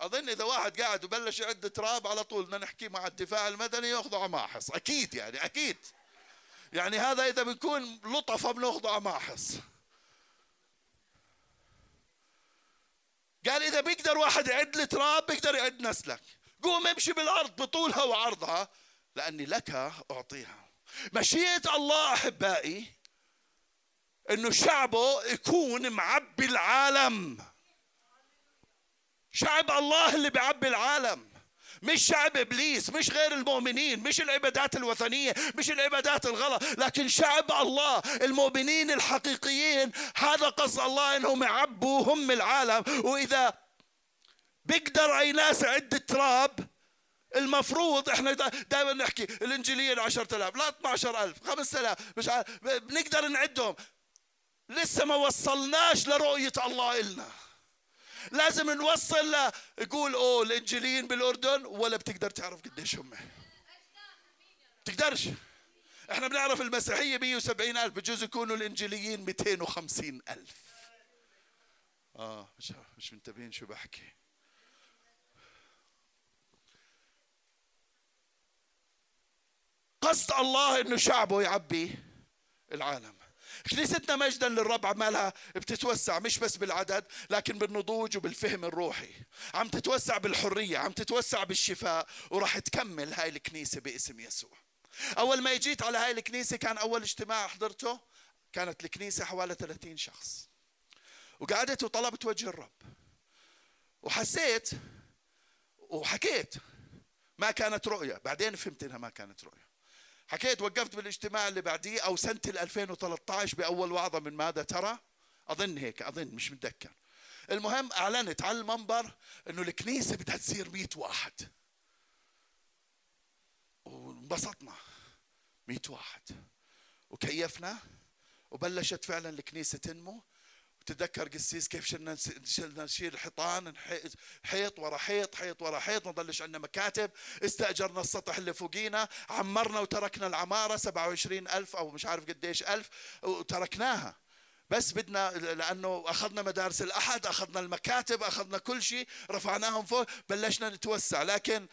أظن إذا واحد قاعد وبلش يعد تراب على طول بدنا نحكي مع الدفاع المدني يأخذوا عماحص. أكيد يعني أكيد. يعني هذا إذا بيكون لطفه بناخذه عماحص. قال إذا بيقدر واحد يعد التراب بيقدر يعد نسلك. قوم امشي بالأرض بطولها وعرضها لأني لك أعطيها. مشيئة الله أحبائي إنه شعبه يكون معبي العالم. شعب الله اللي بيعبي العالم. مش شعب إبليس مش غير المؤمنين مش العبادات الوثنية مش العبادات الغلط لكن شعب الله المؤمنين الحقيقيين. هذا قصد الله إنهم يعبوا هم العالم. وإذا بيقدر أي ناس يعد تراب المفروض إحنا دائما نحكي الإنجيليين 10000 لا 12000 5000 مش عارف بنقدر نعدهم. لسه ما وصلناش لرؤية الله إلنا. لازم نوصل يقول أوه الإنجيليين بالأردن ولا بتقدر تعرف قديش هم. بتقدرش إحنا بنعرف المسيحية 170 ألف بجوز يكونوا الإنجيليين 250 ألف. آه مش مش منتبهين شو بحكي. قصد الله إنه شعبه يعبي العالم. كنيستنا مجدا للرب عمالها بتتوسع مش بس بالعدد لكن بالنضوج وبالفهم الروحي. عم تتوسع بالحرية عم تتوسع بالشفاء وراح تكمل هاي الكنيسة باسم يسوع. أول ما جيت على هاي الكنيسة كان أول اجتماع حضرته كانت الكنيسة حوالي 30 شخص. وقعدت وطلبت وجه الرب. وحسيت وحكيت ما كانت رؤية. بعدين فهمت إنها ما كانت رؤية. حكيت وقفت بالاجتماع اللي بعديه أو سنة 2013 بأول وعظة من ماذا ترى؟ أظن هيك أظن مش متذكر. المهم أعلنت على المنبر إنه الكنيسة بدها تصير 100 واحد. وانبسطنا. 100 واحد. وكيفنا؟ وبلشت فعلا الكنيسة تنمو. تذكر قسيس كيف شلنا شلنا نشيل حيطان حيط ورا حيط حيط ورا حيط ما ضلش عندنا مكاتب. استأجرنا السطح اللي فوقينا عمرنا وتركنا العمارة 27 ألف أو مش عارف قديش ألف وتركناها. بس بدنا لأنه أخذنا مدارس الأحد أخذنا المكاتب أخذنا كل شيء رفعناهم فوق بلشنا نتوسع. لكن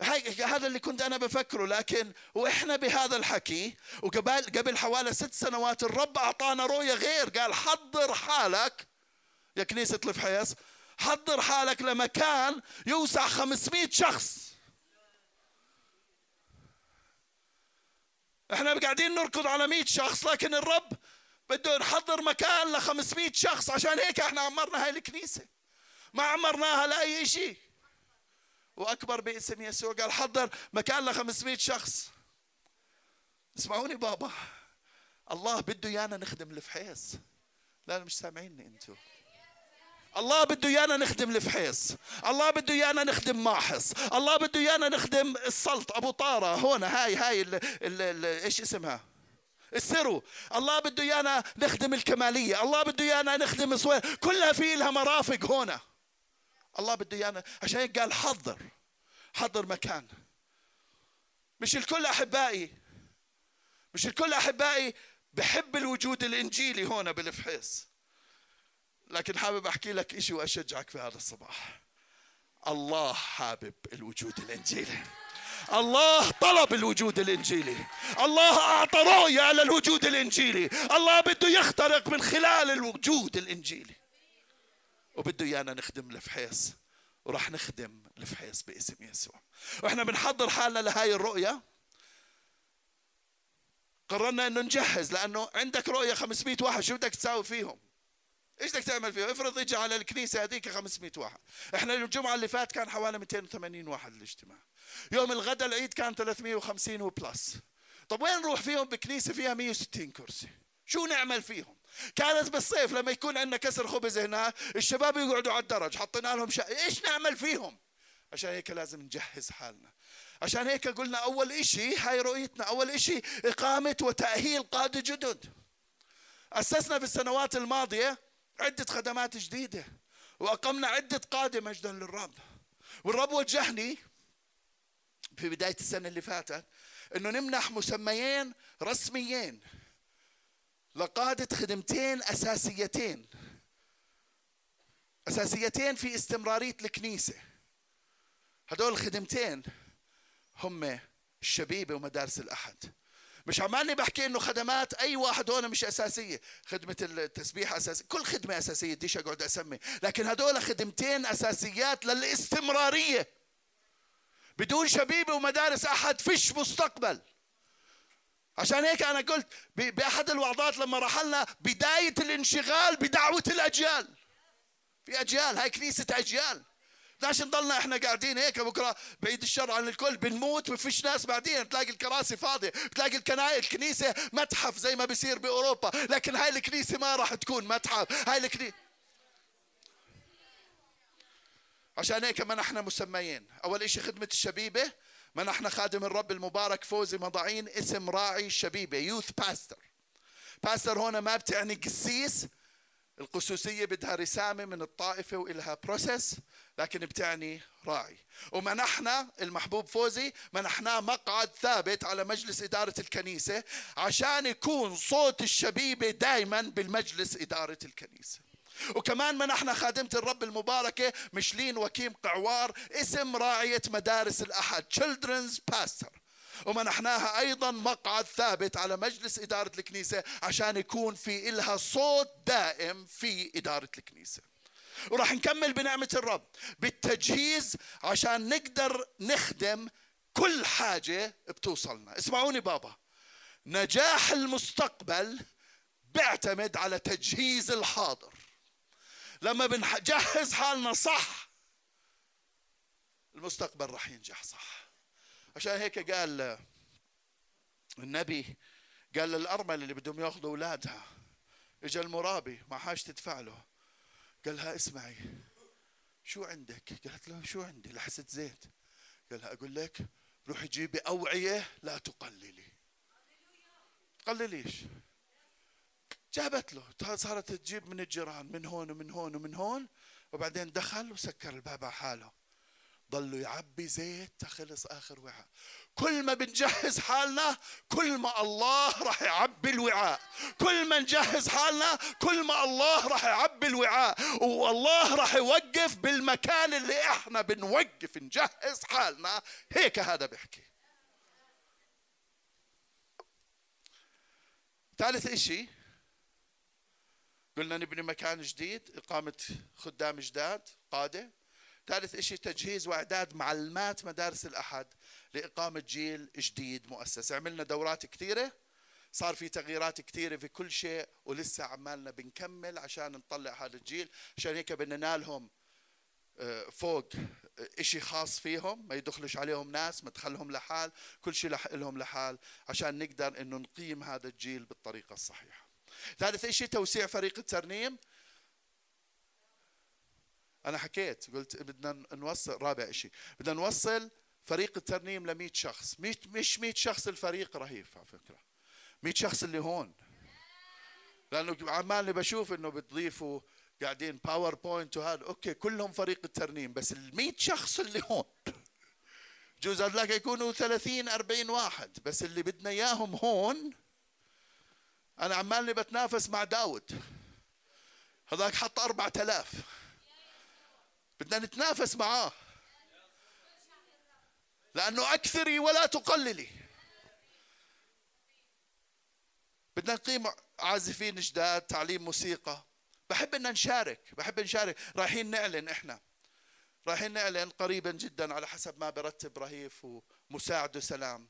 هذا اللي كنت أنا بفكره لكن وإحنا بهذا الحكي وقبل قبل حوالي ست سنوات الرب أعطانا رؤية غير قال حضر حالك يا كنيسة الفحيص حضر حالك لمكان يوسع 500 شخص. إحنا قاعدين نركض على 100 شخص لكن الرب بده نحضر مكان ل 500 شخص عشان هيك إحنا عمرنا هاي الكنيسة. ما عمرناها لأي شيء وأكبر باسم يسوع. قال حضر مكان ل 500 شخص. اسمعوني بابا. الله بده إيانا نخدم الفحيص. لا مش سامعيني أنتم الله بده إيانا نخدم الفحيص. الله بده إيانا نخدم ماحص. الله بده إيانا نخدم السلط. أبو طارة هون هاي هاي إيش اسمها؟ السرو. الله بده إيانا نخدم الكمالية. الله بده إيانا نخدم الصوير كلها في لها مرافق هنا الله بده إيانا. عشان هيك قال حضر. حضر مكان. مش الكل أحبائي. مش الكل أحبائي بحب الوجود الإنجيلي هنا بالفحيص. لكن حابب أحكي لك شيء وأشجعك في هذا الصباح. الله حابب الوجود الإنجيلي. الله طلب الوجود الإنجيلي. الله أعطى رؤية على الوجود الإنجيلي. الله بده يخترق من خلال الوجود الإنجيلي. وبده إيانا نخدم الفحيص وراح نخدم الفحيص باسم يسوع. وإحنا بنحضر حالنا لهاي الرؤية. قررنا إنه نجهز لأنه عندك رؤية 500 واحد شو بدك تساوي فيهم؟ إيش بدك تعمل فيهم؟ افرض اجى على الكنيسة هذيك 500 واحد. إحنا الجمعة اللي فات كان حوالي 280 واحد الاجتماع يوم الغداء العيد كان 350 وبلس. طب وين نروح فيهم؟ بكنيسة فيها 160 كرسي. شو نعمل فيهم؟ كانت بالصيف لما يكون عندنا كسر خبز هنا الشباب يقعدوا على الدرج حطينا لهم شا... إيش نعمل فيهم؟ عشان هيك لازم نجهز حالنا. عشان هيك قلنا أول إشي هاي رؤيتنا أول إشي إقامة وتأهيل قادة جدد. أسسنا في السنوات الماضية عدة خدمات جديدة وأقمنا عدة قادة مجدا للرب. والرب وجهني في بداية السنة اللي فاتت إنه نمنح مسميين رسميين. لقادة خدمتين أساسيتين. أساسيتين في استمرارية الكنيسة. هدول الخدمتين هم الشبيبة ومدارس الأحد. مش عمالي بحكي إنه خدمات أي واحد هون مش أساسية. خدمة التسبيح اساسيه كل خدمة أساسية بديش أقعد أسمي. لكن هدول خدمتين أساسيات للاستمرارية. بدون شبيبة ومدارس أحد فيش مستقبل. عشان هيك أنا قلت بأحد الوعظات لما رحلنا بداية الانشغال بدعوة الأجيال. في أجيال هاي كنيسة أجيال. ليش نضلنا إحنا قاعدين هيك بكرة؟ بعيد الشر عن الكل بنموت ما فيش ناس بعدين. تلاقي الكراسي فاضية بتلاقي الكنائس الكنيسة متحف زي ما بيصير بأوروبا. لكن هاي الكنيسة ما راح تكون متحف. هاي الكنيسه عشان هيك منحنا مسميين. أول شيء خدمة الشبيبة منحنا خادم الرب المبارك فوزي مضاعين اسم راعي الشبيبه youth pastor pastor هنا ما بتعني قسيس القسوسية بدها رسامة من الطائفة وإلها process لكن بتعني راعي. ومنحنا المحبوب فوزي منحناه مقعد ثابت على مجلس إدارة الكنيسة عشان يكون صوت الشبيبة دائما بالمجلس إدارة الكنيسة. وكمان منحنا خادمة الرب المباركة مشلين وكيم قعوار اسم راعية مدارس الأحد Children's Pastor. ومنحناها أيضا مقعد ثابت على مجلس إدارة الكنيسة عشان يكون في إلها صوت دائم في إدارة الكنيسة. وراح نكمل بنعمة الرب بالتجهيز عشان نقدر نخدم كل حاجة بتوصلنا. اسمعوني بابا. نجاح المستقبل بيعتمد على تجهيز الحاضر. لما بنجهز حالنا صح المستقبل راح ينجح صح. عشان هيك قال النبي قال للأرمل اللي بدهم ياخذوا أولادها اجى المرابي ما حاج تدفع له. قال لها اسمعي شو عندك؟ قالت له شو عندي؟ لحسة زيت. قال لها أقول لك روحي جيبي أوعية لا تقللي. تقلليش. جابت له صارت تجيب من الجيران من هون ومن هون ومن هون وبعدين دخل وسكر الباب على حاله. ضلوا يعبي زيت خلص آخر وعاء. كل ما بنجهز حالنا كل ما الله راح يعبي الوعاء. كل ما نجهز حالنا كل ما الله راح يعبي الوعاء. والله راح يوقف بالمكان اللي إحنا بنوقف نجهز حالنا. هيك هذا بيحكي. ثالث إشي قلنا نبني مكان جديد إقامة خدام جداد قادة. ثالث شيء تجهيز وإعداد معلمات مدارس الأحد لإقامة جيل جديد مؤسس. عملنا دورات كثيرة صار في تغييرات كثيرة في كل شيء ولسه عمالنا بنكمل عشان نطلع هذا الجيل. عشان هيك بدنا نالهم آه، فوق آه، إشي خاص فيهم ما يدخلش عليهم ناس ما تخلهم لحال. كل شيء لهم لحال عشان نقدر إنه نقيم هذا الجيل بالطريقة الصحيحة. ثالث شيء توسيع فريق الترنيم أنا حكيت قلت بدنا نوصل رابع شيء بدنا نوصل فريق الترنيم ل 100 شخص. 100 مش 100 شخص الفريق رهيف على فكرة. 100 شخص اللي هون. لأنه عمالي بشوف إنه بتضيفوا قاعدين باوربوينت وهذا. أوكي كلهم فريق الترنيم بس ال 100 شخص اللي هون. جوز لك يكونوا 30 40 واحد. بس اللي بدنا إياهم هون أنا عمالي بتنافس مع داود. هذاك حط 4000 بدنا نتنافس معاه. لأنه أكثري ولا تقللي. بدنا نقيم عازفين جداد تعليم موسيقى. بحب إن نشارك بحب نشارك. رايحين نعلن إحنا. رايحين نعلن قريبا جدا على حسب ما برتب رهيف ومساعده سلام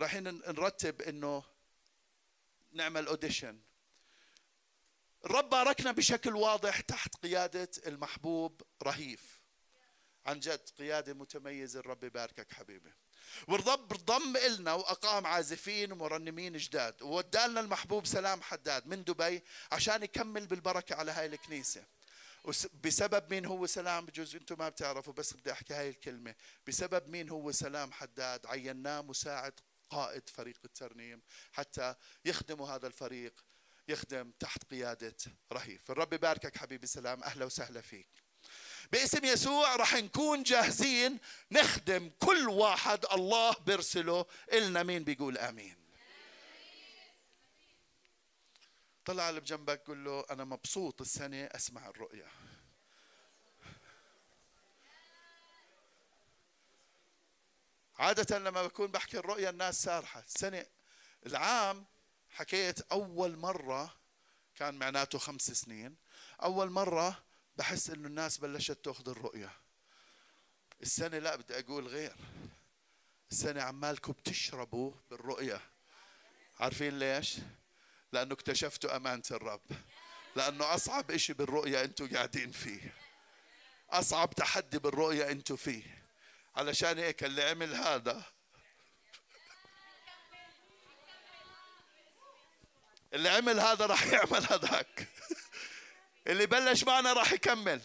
رايحين نرتب إنه نعمل اوديشن الرب باركنا بشكل واضح تحت قيادة المحبوب رهيف. عن جد قيادة متميزة الرب يباركك حبيبي. والرب ضم إلنا وأقام عازفين ومرنمين جداد. وودالنا المحبوب سلام حداد من دبي عشان يكمل بالبركة على هاي الكنيسة. بسبب مين هو سلام؟ بجوز أنتم ما بتعرفوا بس بدي أحكي هاي الكلمة. بسبب مين هو سلام حداد؟ عيناه مساعد قائد فريق الترنيم حتى يخدموا هذا الفريق يخدم تحت قيادة رهيف الرب يباركك حبيبي سلام. أهلا وسهلا فيك. باسم يسوع راح نكون جاهزين نخدم كل واحد. الله بيرسله إلنا. مين بيقول آمين؟ طلع اللي بجنبك قول له أنا مبسوط السنة أسمع الرؤيا عادة لما بكون بحكي الرؤيا الناس سارحة. السنة العام حكيت أول مرة كان معناته خمس سنين أول مرة بحس إنه الناس بلشت تأخذ الرؤيا السنة لا بدي أقول غير. السنة عمالكم بتشربوا بالرؤيا عارفين ليش؟ لأنه اكتشفتوا أمانة الرب. لأنه أصعب إشي بالرؤيا أنتوا قاعدين فيه. أصعب تحدي بالرؤيا أنتوا فيه. علشان هيك اللي عمل هذا. اللي عمل هذا راح يعمل هذاك. اللي بلش معنا راح يكمل.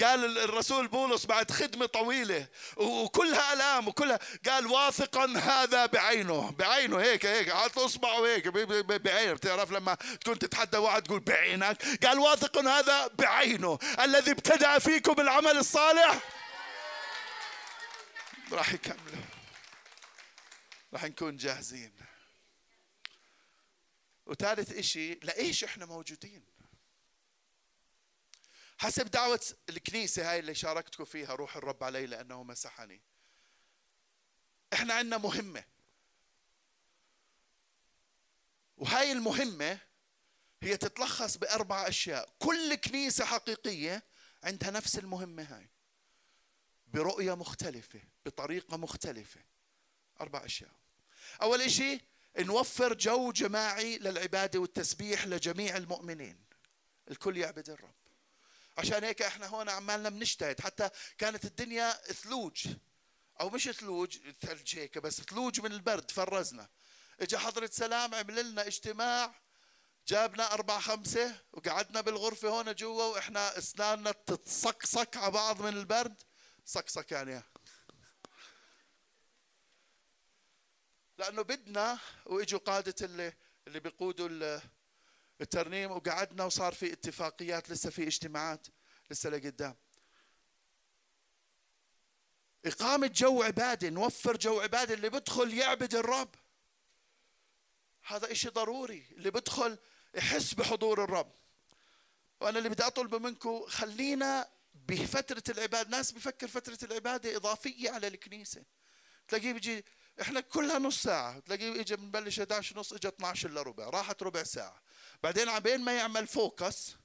قال الرسول بولس بعد خدمة طويلة وكلها ألام وكلها قال واثقا هذا بعينه بعينه هيك هيك حط إصبعه هيك بعينه. بتعرف لما تكون تتحدى واحد تقول بعينك؟ قال واثق هذا بعينه. الذي ابتدأ فيكم العمل الصالح راح يكمله راح نكون جاهزين. وثالث إشي لإيش إحنا موجودين؟ حسب دعوة الكنيسة هاي اللي شاركتكم فيها روح الرب علي لأنه مسحني. إحنا عندنا مهمة. وهاي المهمة هي تتلخص بأربع أشياء. كل كنيسة حقيقية عندها نفس المهمة هاي. برؤية مختلفة بطريقة مختلفة. أربع أشياء. أول شيء نوفر جو جماعي للعبادة والتسبيح لجميع المؤمنين. الكل يعبد الرب. عشان هيك إحنا هون عمالنا بنجتهد. حتى كانت الدنيا ثلوج. أو مش ثلوج ثلج هيك بس ثلوج من البرد فرزنا. اجى حضرة سلام عمل لنا اجتماع. جابنا أربعة خمسة وقعدنا بالغرفة هون جوا وإحنا أسناننا تتصقصق على بعض من البرد. صقصق يعني. لأنه بدنا وإجوا قادة اللي اللي بيقودوا الترنيم وقعدنا وصار في اتفاقيات لسه في اجتماعات لسه لقدام. إقامة جو عبادة نوفر جو عبادة اللي بدخل يعبد الرب. هذا إشي ضروري اللي بدخل يحس بحضور الرب. وأنا اللي بدي أطلب منكم خلينا بفترة العبادة. ناس بفكر فترة العبادة إضافية على الكنيسة. تلاقيه بيجي إحنا كلها نص ساعة. تلاقيه اجى بنبلش 11 ونص اجى 12 إلا ربع. راحت ربع ساعة. بعدين عبين ما يعمل focus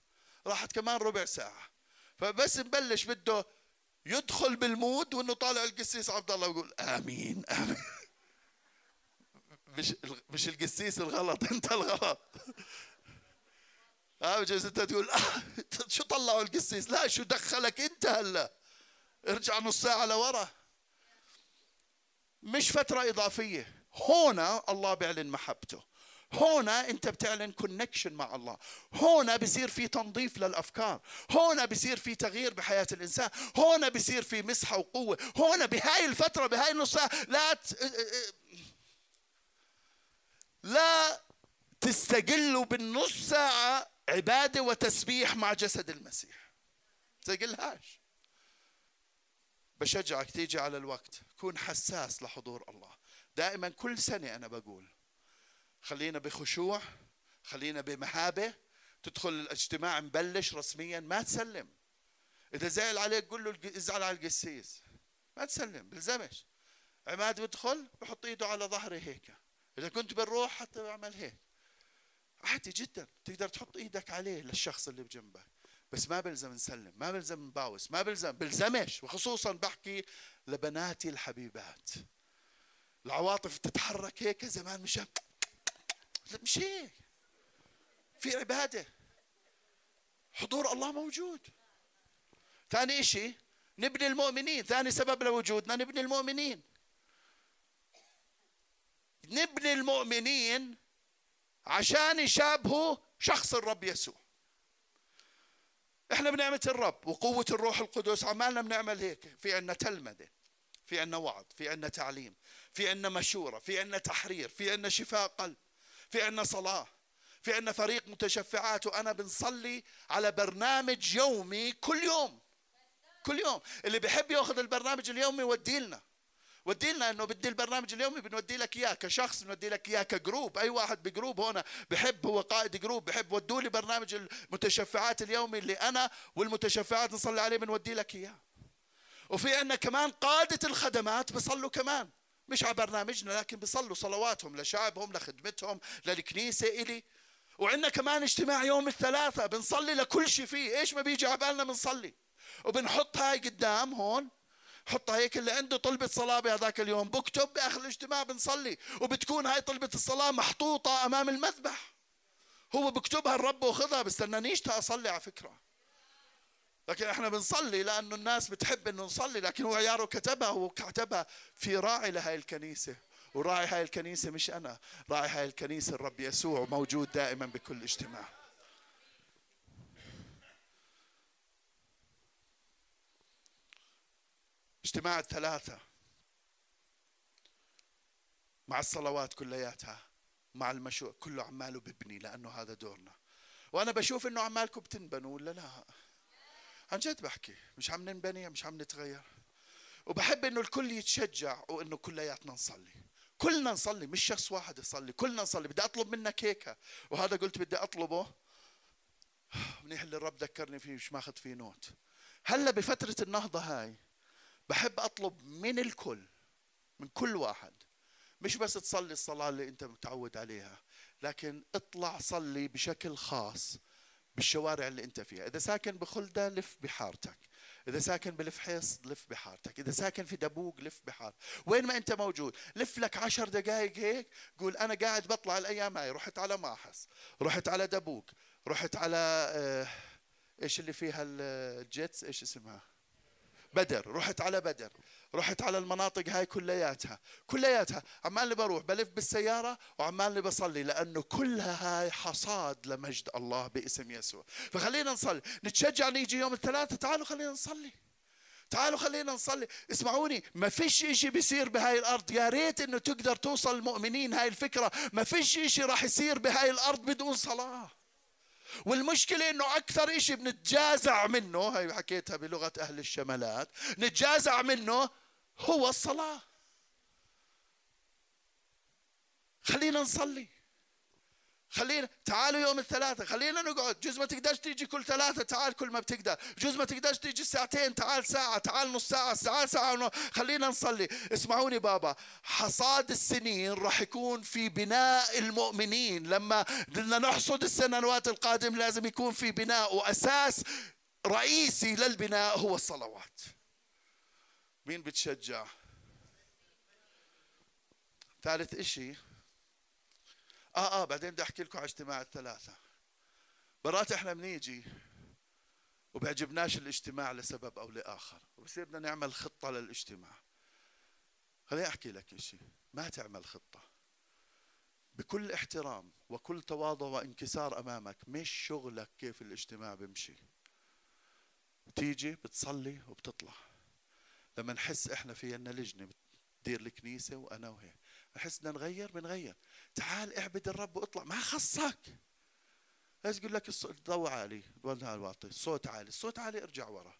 راحت كمان ربع ساعة. فبس نبلش بده يدخل بال mood وإنه طالع القسيس عبد الله ويقول آمين آمين. مش مش القسيس الغلط أنت الغلط. ها بجوز انت تقول شو طلعوا القسيس؟ لا شو دخلك أنت هلا؟ ارجع نص ساعة لورا. مش فترة إضافية. هنا الله بيعلن محبته. هنا أنت بتعلن كونكشن مع الله. هنا بصير في تنظيف للأفكار. هنا بصير في تغيير بحياة الإنسان. هنا بصير في مسحة وقوة. هنا بهاي الفترة بهاي النص لا ت... لا تستقلوا بالنص ساعة عبادة وتسبيح مع جسد المسيح. تقلهاش بشجعك تيجي على الوقت. كون حساس لحضور الله. دائما كل سنة أنا بقول خلينا بخشوع خلينا بمهابة. تدخل الاجتماع مبلش رسميا ما تسلم. إذا زعل عليك قول له ازعل على القسيس. ما تسلم بلزمش. عماد بدخل بحط إيده على ظهري هيك. إذا كنت بنروح حتى بعمل هيك. عادي جدا. تقدر تحط إيدك عليه للشخص اللي بجنبك. بس ما بلزم نسلم ما بلزم نباوس ما بلزم بلزمش. وخصوصا بحكي لبناتي الحبيبات. العواطف تتحرك هيك زمان مش مش هيك. في عبادة. حضور الله موجود. ثاني إشي نبني المؤمنين. ثاني سبب لوجودنا نبني المؤمنين. نبني المؤمنين عشان يشابهوا شخص الرب يسوع. إحنا بنعمة الرب وقوة الروح القدس عمالنا بنعمل هيك. في عنا تلمذة في عنا وعظ في عنا تعليم في عنا مشورة في عنا تحرير في عنا شفاء قلب في عنا صلاة في عنا فريق متشفعات. وأنا بنصلي على برنامج يومي كل يوم. كل يوم. اللي بيحب ياخذ البرنامج اليومي ودي لنا. ودي لنا إنه بدي البرنامج اليومي بنودي لك إياه كشخص بنودي لك إياه ك group أي واحد ب group هنا بحب هو قائد جروب بحب ودوا لي برنامج المتشفعات اليومي اللي أنا والمتشفعات نصلي عليه بنودي لك إياه. وفي عندنا كمان قادة الخدمات بيصلوا كمان. مش على برنامجنا لكن بيصلوا صلواتهم لشعبهم لخدمتهم للكنيسة إلي. وعندنا كمان اجتماع يوم الثلاثاء بنصلي لكل شيء فيه. إيش ما بيجي على بالنا بنصلي. وبنحط هاي قدام هون. حطها هيك اللي عنده طلبة صلاة بهذاك اليوم. بكتب بآخر الاجتماع بنصلي. وبتكون هاي طلبة الصلاة محطوطة أمام المذبح. هو بكتبها الرب واخذها بستنانيش أصلي على فكرة. لكن إحنا بنصلي لأنه الناس بتحب إنه نصلي. لكن هو عياره كتبها وكتبها في راعي لهي الكنيسة. وراعي هاي الكنيسة مش أنا راعي هاي الكنيسة الرب يسوع موجود دائما بكل اجتماع. اجتماع الثلاثة مع الصلوات كلياتها مع المشروع كله عماله ببني لأنه هذا دورنا. وأنا بشوف إنه عمالكم بتنبنوا ولا لا؟ عن جد بحكي مش عم ننبني مش عم نتغير. وبحب إنه الكل يتشجع وإنه كلياتنا نصلي. كلنا نصلي مش شخص واحد يصلي كلنا نصلي. بدي أطلب منك هيك. وهذا قلت بدي أطلبه. منيح اللي الرب ذكرني فيه مش ماخذ فيه نوت. هلأ بفترة النهضة هاي بحب أطلب من الكل من كل واحد. مش بس تصلي الصلاة اللي أنت متعود عليها لكن اطلع صلي بشكل خاص بالشوارع اللي أنت فيها. إذا ساكن بخلدة لف بحارتك. إذا ساكن بالفحيص لف بحارتك. إذا ساكن في دبوق لف بحار وين ما أنت موجود لف لك عشر دقائق هيك قول أنا قاعد بطلع الأيام هاي. رحت على ماحس رحت على دبوق رحت على آه إيش اللي فيها ال gates إيش اسمها؟ بدر رحت على بدر رحت على المناطق هاي كلياتها كلياتها. عمالي بروح بلف بالسيارة وعمالي بصلي لأنه كلها هاي حصاد لمجد الله باسم يسوع. فخلينا نصلي. نتشجع نيجي يوم الثلاثة تعالوا خلينا نصلي. تعالوا خلينا نصلي. اسمعوني ما فيش إشي بيصير بهاي الأرض. يا ريت إنه تقدر توصل المؤمنين هاي الفكرة. ما فيش إشي راح يصير بهاي الأرض بدون صلاة. والمشكلة إنه أكثر إشي بنتجازع منه هاي حكيتها بلغة أهل الشمالات نتجازع منه هو الصلاة. خلينا نصلي. خلينا تعالوا يوم الثلاثة خلينا نقعد. جزء ما تقدرش تيجي كل ثلاثة تعال كل ما بتقدر. جزء ما تقدرش تيجي ساعتين تعال ساعة تعال نص ساعة تعال ساعة ونص. خلينا نصلي. اسمعوني بابا. حصاد السنين راح يكون في بناء المؤمنين. لما بدنا نحصد السنوات القادمة لازم يكون في بناء وأساس رئيسي للبناء هو الصلوات. مين بتشجع؟ ثالث إشي. آه آه بعدين بدي أحكي لكم على اجتماع الثلاثة. مرات إحنا بنيجي وبيعجبناش الاجتماع لسبب أو لآخر وبصير بدنا نعمل خطة للاجتماع. خليني أحكي لك شيء ما تعمل خطة. بكل احترام وكل تواضع وانكسار أمامك مش شغلك كيف الاجتماع بمشي بتيجي بتصلي وبتطلع. لما نحس إحنا في عنا لجنة بتدير الكنيسة وأنا وهي نحس بدنا نغير بنغير. تعال اعبد الرب واطلع. ما خصك. بس يقول لك؟ الضوء عالي. الواطي. الصوت عالي. الصوت عالي ارجع ورا.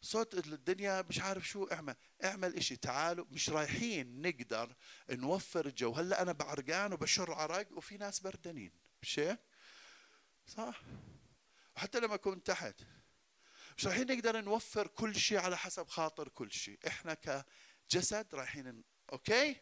صوت الدنيا مش عارف شو. اعمل اعمل إشي. تعالوا. مش رايحين نقدر نوفر الجو. هلا أنا بعرقان وبشر عرق وفي ناس بردانين مش صح. وحتى لما كنت تحت. مش رايحين نقدر نوفر كل شيء على حسب خاطر كل شيء إحنا كجسد رايحين أوكي؟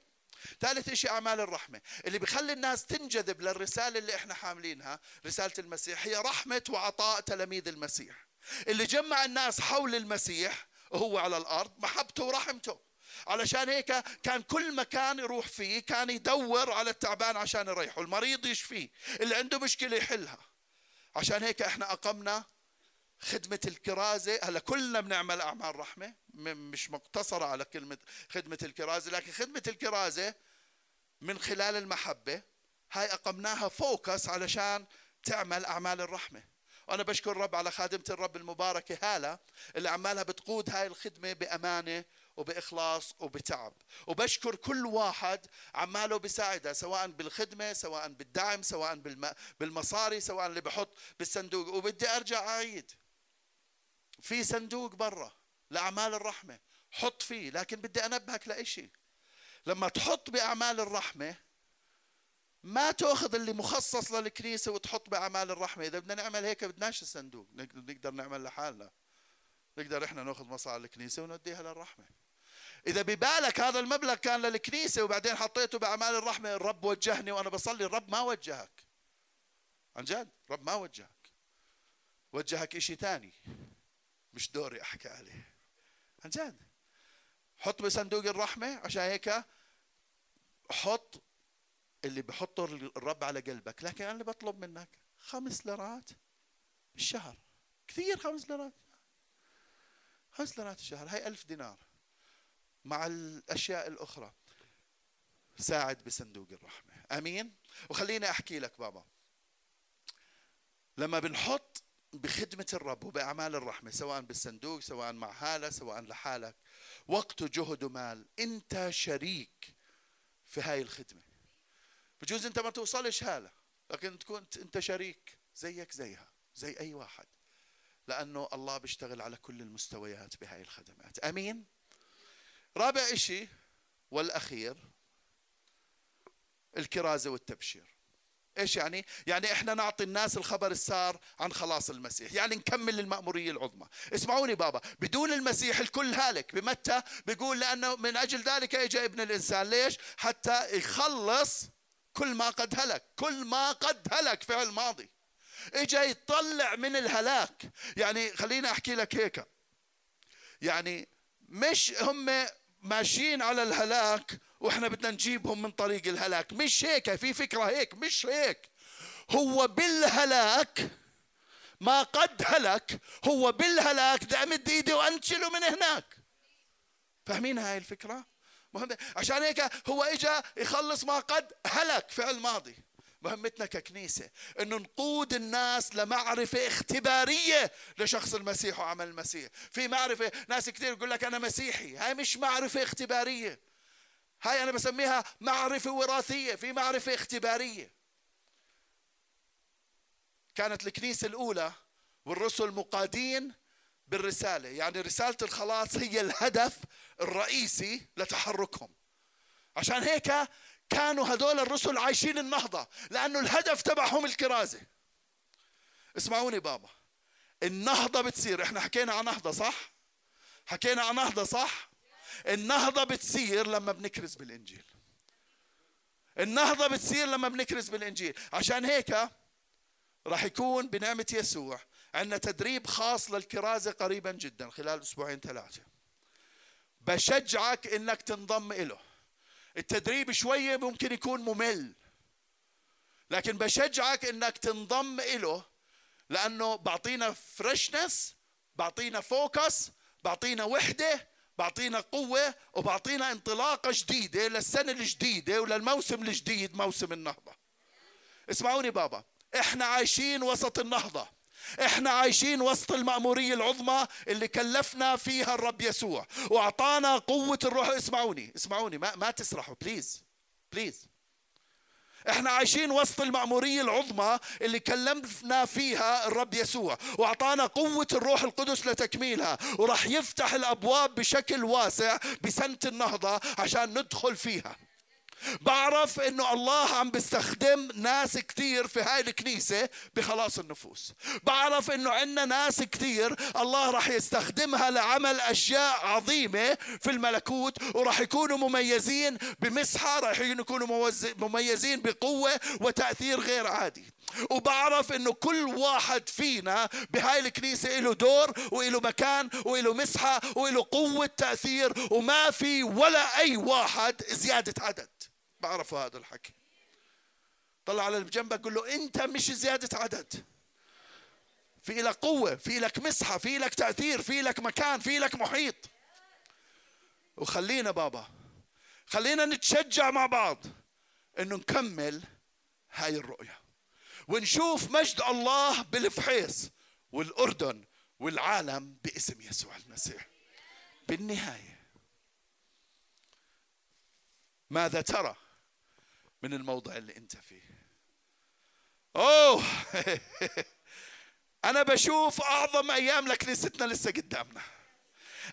ثالث شيء أعمال الرحمة. اللي بيخلي الناس تنجذب للرسالة اللي إحنا حاملينها رسالة المسيح هي رحمة وعطاء تلاميذ المسيح. اللي جمع الناس حول المسيح وهو على الأرض محبته ورحمته. علشان هيك كان كل مكان يروح فيه كان يدور على التعبان عشان يريحه المريض يشفيه اللي عنده مشكلة يحلها. عشان هيك إحنا أقمنا خدمة الكرازة. هلا كلنا بنعمل أعمال رحمة مش مقتصرة على كلمة خدمة الكرازة لكن خدمة الكرازة من خلال المحبة هاي أقمناها فوكس علشان تعمل أعمال الرحمة. وأنا بشكر الرب على خادمة الرب المباركة هالة اللي عمالها بتقود هاي الخدمة بأمانة وبإخلاص وبتعب. وبشكر كل واحد عماله بيساعدها سواء بالخدمة سواء بالدعم سواء بالمصاري سواء اللي بحط بالصندوق. وبدي أرجع أعيد. في صندوق برا لأعمال الرحمة. حط فيه لكن بدي أنبهك لإشي. لما تحط بأعمال الرحمة ما تأخذ اللي مخصص للكنيسة وتحط بأعمال الرحمة. إذا بدنا نعمل هيك بدناش الصندوق. نقدر نعمل لحالنا. نقدر إحنا نأخذ مصاري الكنيسه ونوديها للرحمة. إذا ببالك هذا المبلغ كان للكنيسة وبعدين حطيته بأعمال الرحمة الرب وجهني وأنا بصلي الرب ما وجهك. عن جد رب ما وجهك. وجهك إشي ثاني مش دوري أحكي عليه. عن جد حط بصندوق الرحمة عشان هيك حط اللي بحطه الرب على قلبك. لكن أنا اللي بطلب منك خمس ليرات بالشهر كثير خمس ليرات. خمس ليرات الشهر. هاي ألف دينار. مع الأشياء الأخرى. ساعد بصندوق الرحمة. أمين. وخليني أحكي لك بابا. لما بنحط بخدمة الرب وبأعمال الرحمة سواء بالصندوق سواء مع حالة سواء لحالك. وقت وجهد ومال. أنت شريك في هاي الخدمة. بجوز أنت ما توصلش هالة لكن تكون أنت شريك. زيك زيها زي أي واحد. لأنه الله بيشتغل على كل المستويات بهاي الخدمات. أمين؟ رابع إشي والأخير الكرازة والتبشير. إيش يعني؟ يعني إحنا نعطي الناس الخبر السار عن خلاص المسيح، يعني نكمل المأمورية العظمى. اسمعوني بابا، بدون المسيح الكل هالك، بمتى بيقول لأنه من أجل ذلك اجى ابن الإنسان، ليش؟ حتى يخلص كل ما قد هلك، كل ما قد هلك فعل ماضي. اجى يطلع من الهلاك، يعني خليني أحكي لك هيك. يعني مش هم ماشيين على الهلاك وإحنا بدنا نجيبهم من طريق الهلاك. مش هيك في فكرة هيك مش هيك. هو بالهلاك ما قد هلك هو بالهلاك بدي امد ايدي وانشله من هناك. فاهمين هاي الفكرة؟ مهم. عشان هيك هو اجى يخلص ما قد هلك فعل ماضي. مهمتنا ككنيسة أنه نقود الناس لمعرفة اختبارية لشخص المسيح وعمل المسيح. في معرفة ناس كثير يقول لك أنا مسيحي. هاي مش معرفة اختبارية. هاي أنا بسميها معرفة وراثية في معرفة اختبارية. كانت الكنيسة الأولى والرسل مقادين بالرسالة يعني رسالة الخلاص هي الهدف الرئيسي لتحركهم. عشان هيك كانوا هذول الرسل عايشين النهضة لأنه الهدف تبعهم الكرازة. اسمعوني بابا النهضة بتصير إحنا حكينا عن نهضة صح؟ حكينا عن نهضة صح؟ النهضة بتصير لما بنكرز بالإنجيل. النهضة بتصير لما بنكرز بالإنجيل. عشان هيك راح يكون بنعمة يسوع عندنا تدريب خاص للكرازة قريبا جدا خلال أسبوعين ثلاثة. بشجعك إنك تنضم إله. التدريب شوية ممكن يكون ممل لكن بشجعك إنك تنضم إله لأنه بعطينا freshness بعطينا focus بعطينا وحدة بعطينا قوة وبعطينا انطلاقة جديدة للسنة الجديدة وللموسم الجديد موسم النهضة. اسمعوني بابا إحنا عايشين وسط النهضة. إحنا عايشين وسط المأمورية العظمى اللي كلفنا فيها الرب يسوع وأعطانا قوة الروح. اسمعوني اسمعوني ما, ما تسرحوا please please إحنا عايشين وسط المأمورية العظمى اللي كلمنا فيها الرب يسوع وأعطانا قوة الروح القدس لتكميلها وراح يفتح الأبواب بشكل واسع بسنة النهضة عشان ندخل فيها. بعرف إنه الله عم بيستخدم ناس كثير في هاي الكنيسة بخلاص النفوس. بعرف إنه عندنا ناس كثير الله راح يستخدمها لعمل أشياء عظيمة في الملكوت وراح يكونوا مميزين بمسحة راح يكونوا مميزين بقوة وتأثير غير عادي. وبعرف إنه كل واحد فينا بهاي الكنيسة له دور وله مكان وله مسحة وله قوة تأثير وما في ولا أي واحد زيادة عدد. بعرفوا هذا الحكي. طلع على اللي بجنبك قول له انت مش زيادة عدد. في لك قوة في لك مسحة في لك تأثير في لك مكان في لك محيط. وخلينا بابا خلينا نتشجع مع بعض إنه نكمل هاي الرؤية. ونشوف مجد الله بالفحيص والأردن والعالم باسم يسوع المسيح. بالنهاية ماذا ترى؟ من الموضع اللي انت فيه. أوه! أنا بشوف أعظم أيام لكنيستنا لسه قدامنا.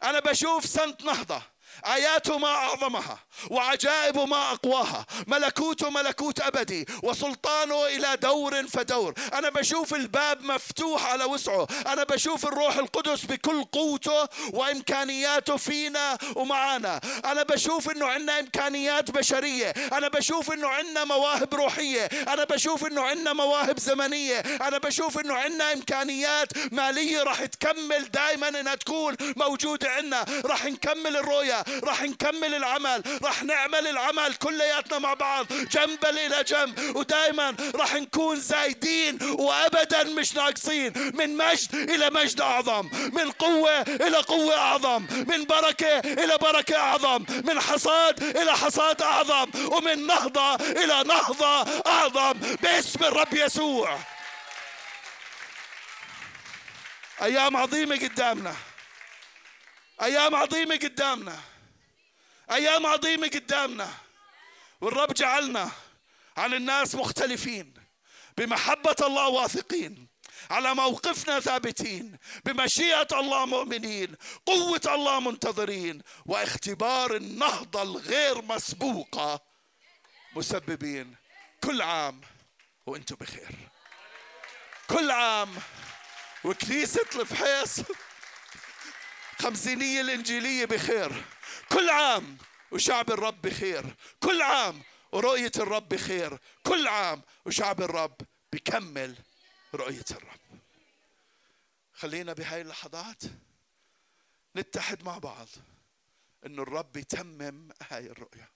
أنا بشوف سنة نهضة. آياته ما أعظمها وعجائب ما أقواها. ملكوته ملكوت أبدي وسلطانه إلى دور فدور. أنا بشوف الباب مفتوح على وسعه. أنا بشوف الروح القدس بكل قوته وإمكانياته فينا ومعانا. أنا بشوف أنه عندنا إمكانيات بشرية. أنا بشوف أنه عندنا مواهب روحية. أنا بشوف أنه عندنا مواهب زمنية. أنا بشوف أنه عندنا إمكانيات مالية راح تكمل دائما أنها تكون موجودة عندنا راح نكمل الرؤية. راح نكمل العمل راح نعمل العمل كلياتنا مع بعض جنبا إلى جنب. ودائما راح نكون زايدين وأبدا مش ناقصين. من مجد إلى مجد أعظم من قوة إلى قوة أعظم من بركة إلى بركة أعظم من حصاد إلى حصاد أعظم ومن نهضة إلى نهضة أعظم. باسم الرب يسوع. أيام عظيمة قدامنا. أيام عظيمة قدامنا. أيام عظيمة قدامنا والرب جعلنا عن الناس مختلفين بمحبة الله واثقين على موقفنا ثابتين بمشيئة الله مؤمنين قوة الله منتظرين واختبار النهضة الغير مسبوقة. مسببين كل عام وأنتم بخير. كل عام وكنيسة الفحيص خمسينية الإنجيلية بخير. كل عام وشعب الرب بخير كل عام ورؤية الرب بخير كل عام وشعب الرب بكمل رؤية الرب. خلينا بهاي اللحظات نتحد مع بعض إنه الرب يتمم هاي الرؤية.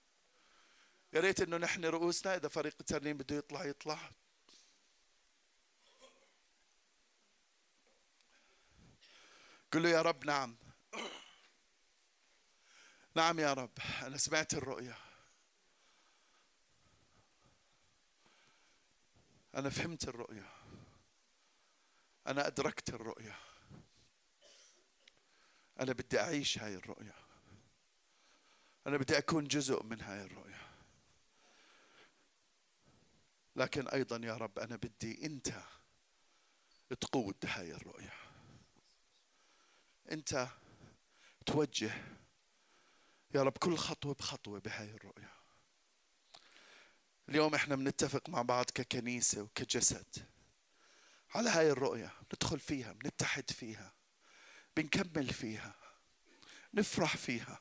يا ريت إنه نحن رؤوسنا إذا فريق الترنيم بده يطلع يطلع. قل له يا رب نعم. نعم يا رب أنا سمعت الرؤية. أنا فهمت الرؤية. أنا أدركت الرؤية. أنا بدي أعيش هاي الرؤية. أنا بدي أكون جزء من هاي الرؤية. لكن أيضا يا رب أنا بدي أنت تقود هاي الرؤية. أنت توجه يا رب كل خطوة بخطوة بهاي الرؤية. اليوم إحنا بنتفق مع بعض ككنيسة وكجسد على هاي الرؤية. ندخل فيها بنتحد فيها بنكمل فيها نفرح فيها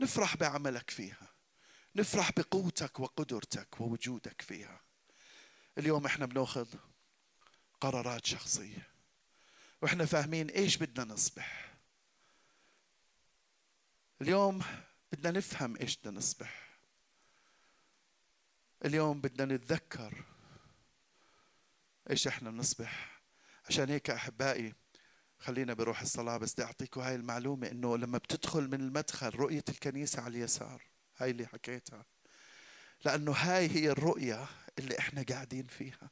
نفرح بعملك فيها نفرح بقوتك وقدرتك ووجودك فيها. اليوم إحنا بناخذ قرارات شخصية وإحنا فاهمين إيش بدنا نصبح. اليوم بدنا نفهم إيش بدنا نصبح. اليوم بدنا نتذكر إيش إحنا نصبح عشان هيك أحبائي خلينا بروح الصلاة بس بدي أعطيكم هاي المعلومة إنه لما بتدخل من المدخل رؤية الكنيسة على اليسار. هاي اللي حكيتها. لأنه هاي هي الرؤية اللي إحنا قاعدين فيها.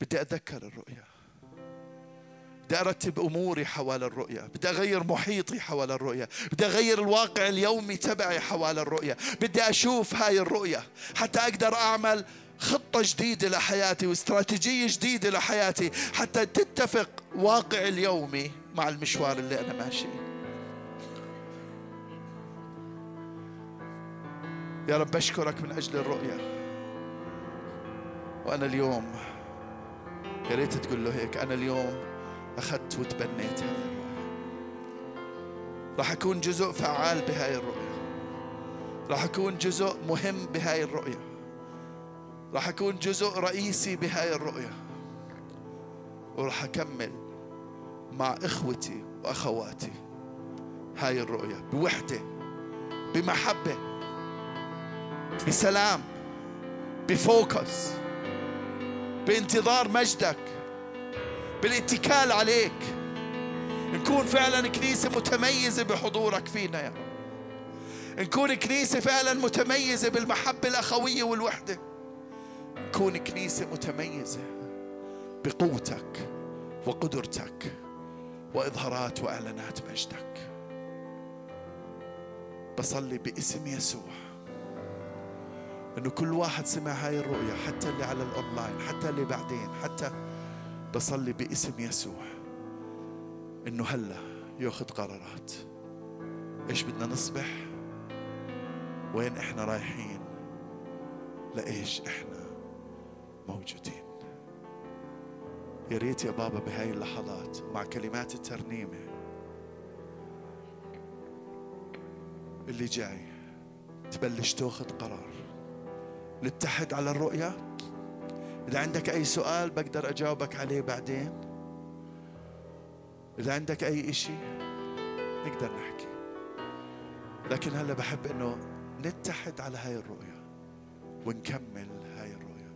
بدي أتذكر الرؤية. بدي أرتب أموري حول الرؤية بدي أغير محيطي حول الرؤية بدي أغير الواقع اليومي تبعي حول الرؤية بدي أشوف هاي الرؤية حتى أقدر أعمل خطة جديدة لحياتي واستراتيجية جديدة لحياتي حتى تتفق واقع اليومي مع المشوار اللي أنا ماشيه يا رب أشكرك من أجل الرؤية. وأنا اليوم يا ريت تقول له هيك أنا اليوم أخذت وتبنيت هاي الرؤية راح أكون جزء فعال بهاي الرؤية راح أكون جزء مهم بهاي الرؤية راح أكون جزء رئيسي بهاي الرؤية وراح أكمل مع إخوتي وأخواتي هاي الرؤية بوحدة بمحبة بسلام بفوكس بانتظار مجدك. بالاتكال عليك. نكون فعلا كنيسة متميزة بحضورك فينا يا رب. نكون كنيسة فعلا متميزة بالمحبة الأخوية والوحدة. نكون كنيسة متميزة بقوتك وقدرتك وإظهارات وإعلانات مجدك. بصلي باسم يسوع. إنه كل واحد سمع هاي الرؤيا حتى اللي على الاونلاين حتى اللي بعدين حتى بصلي باسم يسوع. إنه هلا ياخذ قرارات. إيش بدنا نصبح؟ وين إحنا رايحين؟ لإيش إحنا موجودين؟ يا ريت يا بابا بهاي اللحظات مع كلمات الترنيمة اللي جاي تبلش تاخذ قرار. نتحد على الرؤية؟ إذا عندك أي سؤال بقدر أجاوبك عليه بعدين. إذا عندك أي إشي نقدر نحكي. لكن هلا بحب إنه نتحد على هاي الرؤية ونكمل هاي الرؤية.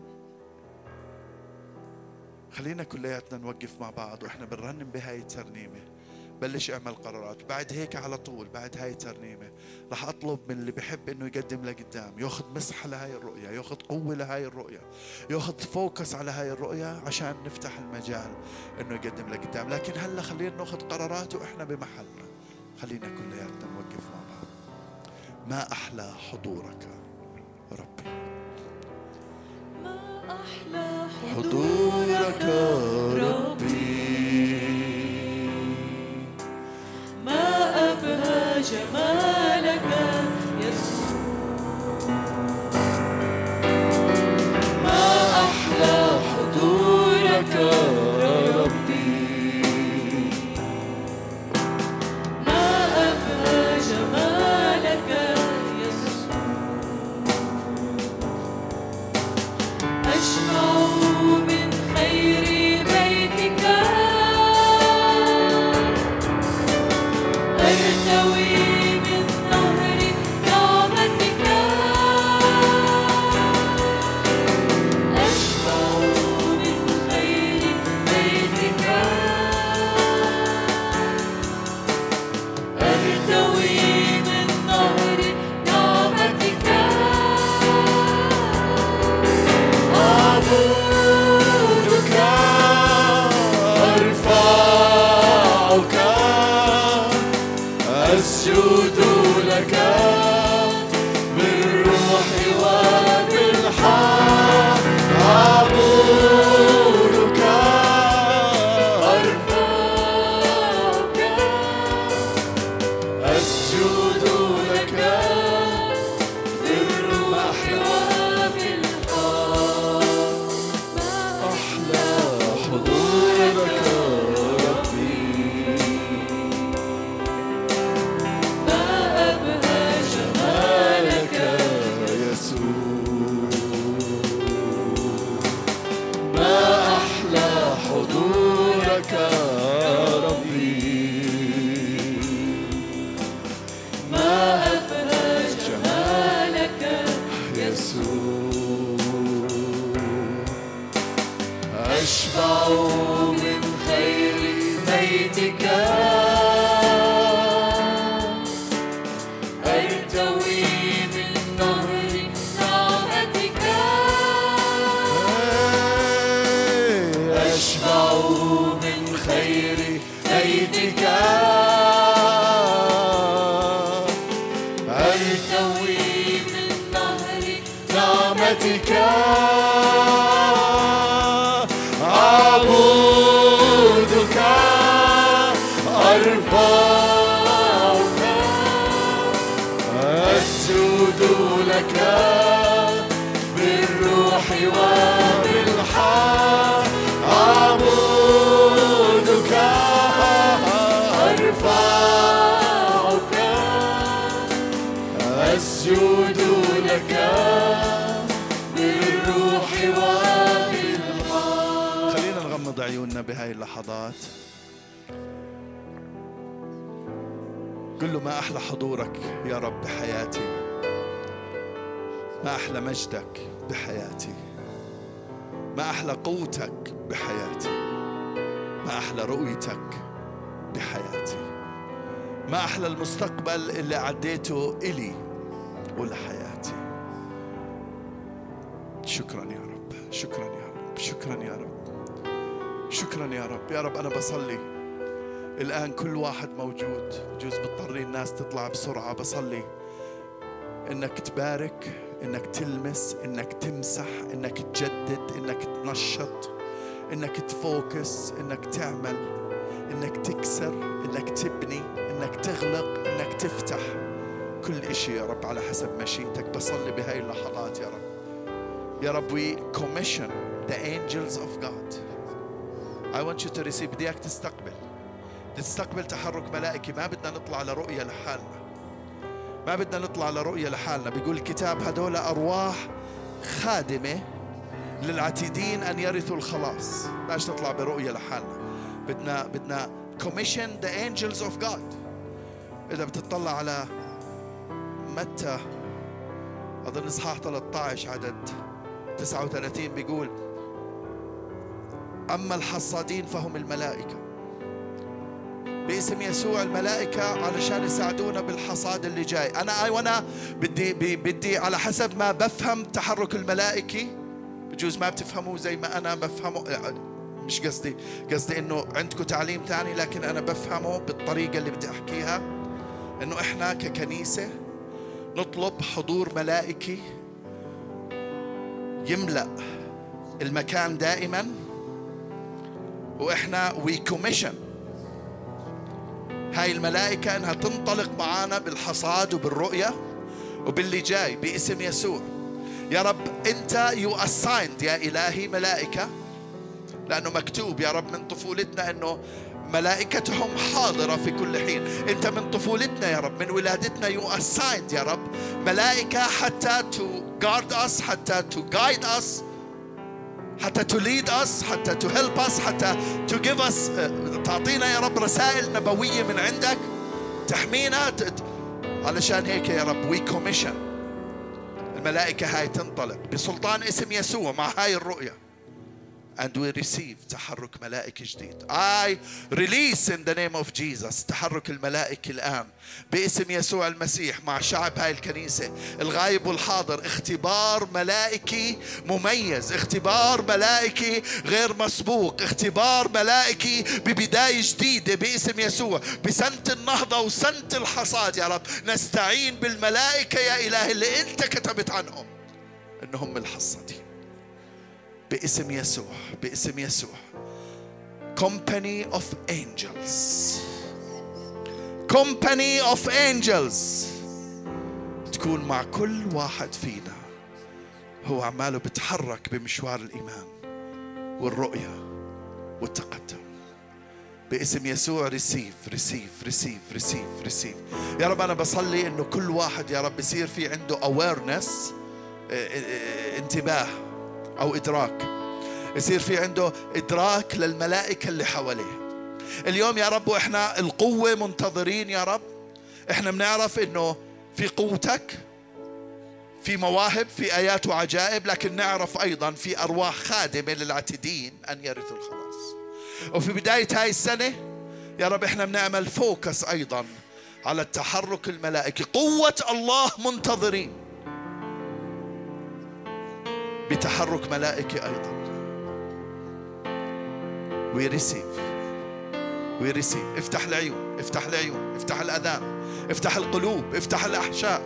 خلينا كلياتنا نوقف مع بعض وإحنا بنرنم بهاي الترنيمة. بلش اعمل قرارات. بعد هيك على طول بعد هاي الترنيمه راح أطلب من اللي بحب إنه يقدم لقدام ياخذ مسحه لهاي الرؤية ياخذ قوة لهاي الرؤية ياخذ فوكس على هاي الرؤية عشان نفتح المجال إنه يقدم لقدام. لكن هلأ خلينا ناخذ قرارات وإحنا بمحلنا. خلينا كلياتنا نوقف مع بعض. ما أحلى حضورك ربي ما أحلى حضورك ربي your me حضورك اللحظات. قل له ما أحلى حضورك يا رب بحياتي. ما أحلى مجدك بحياتي. ما أحلى قوتك بحياتي. ما أحلى رؤيتك بحياتي. ما أحلى المستقبل اللي عديته إلي ولحياتي. شكرا يا رب. شكرا يا رب. شكرا يا رب. شكرا يا رب. يا رب أنا بصلي. الآن كل واحد موجود. جوز بتضطري الناس تطلع بسرعة. بصلي. إنك تبارك إنك تلمس إنك تمسح إنك تجدد إنك تنشط إنك تفوكس إنك تعمل إنك تكسر إنك تبني إنك تغلق إنك تفتح. كل إشي يا رب على حسب مشيئتك. بصلي بهاي اللحظات يا رب. يا رب we commission the angels of God. I want you to receive بدي اياك تستقبل. تستقبل تحرك ملائكي ما بدنا نطلع لرؤية لحالنا. ما بدنا نطلع لرؤية لحالنا. بيقول الكتاب هدول أرواح خادمة للعتيدين أن يرثوا الخلاص. لاش نطلع برؤية لحالنا. بدنا بدنا commission the angels of God. إذا بتطلع على متى أظن إصحاح 13 عدد 39 بيقول أما الحصادين فهم الملائكة. باسم يسوع الملائكة علشان يساعدونا بالحصاد اللي جاي. أنا وأنا بدي بدي على حسب ما بفهم تحرك الملائكي بجوز ما بتفهموه زي ما أنا بفهمه. يعني مش قصدي قصدي إنه عندكم تعليم ثاني لكن أنا بفهمه بالطريقة اللي بدي أحكيها. إنه إحنا ككنيسة نطلب حضور ملائكي يملأ المكان دائما وإحنا we commission هاي الملائكة إنها تنطلق معانا بالحصاد وبالرؤية وباللي جاي باسم يسوع. يا رب أنت you assigned يا إلهي ملائكة. لأنه مكتوب يا رب من طفولتنا إنه ملائكتهم حاضرة في كل حين. أنت من طفولتنا يا رب من ولادتنا you assigned يا رب ملائكة حتى to guard us حتى to guide us. حتى to lead us حتى to help us حتى to give us uh, تعطينا يا رب رسائل نبوية من عندك تحمينا علشان هيك يا رب we commission الملائكة هاي تنطلق بسلطان اسم يسوع مع هاي الرؤية. And we receive تحرك ملائكي جديد. I release in the name of Jesus تحرك الملائكي الآن باسم يسوع المسيح مع شعب هاي الكنيسة. الغايب والحاضر اختبار ملائكي مميز اختبار ملائكي غير مسبوق اختبار ملائكي ببداية جديدة باسم يسوع بسنة النهضة وسنة الحصاد. يا رب نستعين بالملائكة يا إلهي اللي أنت كتبت عنهم أنهم الحصادين. باسم يسوع باسم يسوع. Company of angels. Company of angels. تكون مع كل واحد فينا. هو عماله بتحرك بمشوار الإيمان والرؤية والتقدم. باسم يسوع receive receive receive receive receive يا رب أنا بصلي إنه كل واحد يا رب يصير في عنده awareness آه، آه، انتباه. أو إدراك. يصير في عنده إدراك للملائكة اللي حواليه. اليوم يا رب وإحنا القوة منتظرين يا رب. إحنا بنعرف إنه في قوتك في مواهب في آيات وعجائب لكن نعرف أيضا في أرواح خادمة للعتدين أن يرثوا الخلاص. وفي بداية هاي السنة يا رب إحنا بنعمل فوكس أيضا على التحرك الملائكي. قوة الله منتظرين. بتحرك ملائكي أيضا we receive افتح العيون افتح العيون افتح الأذان افتح القلوب افتح الأحشاء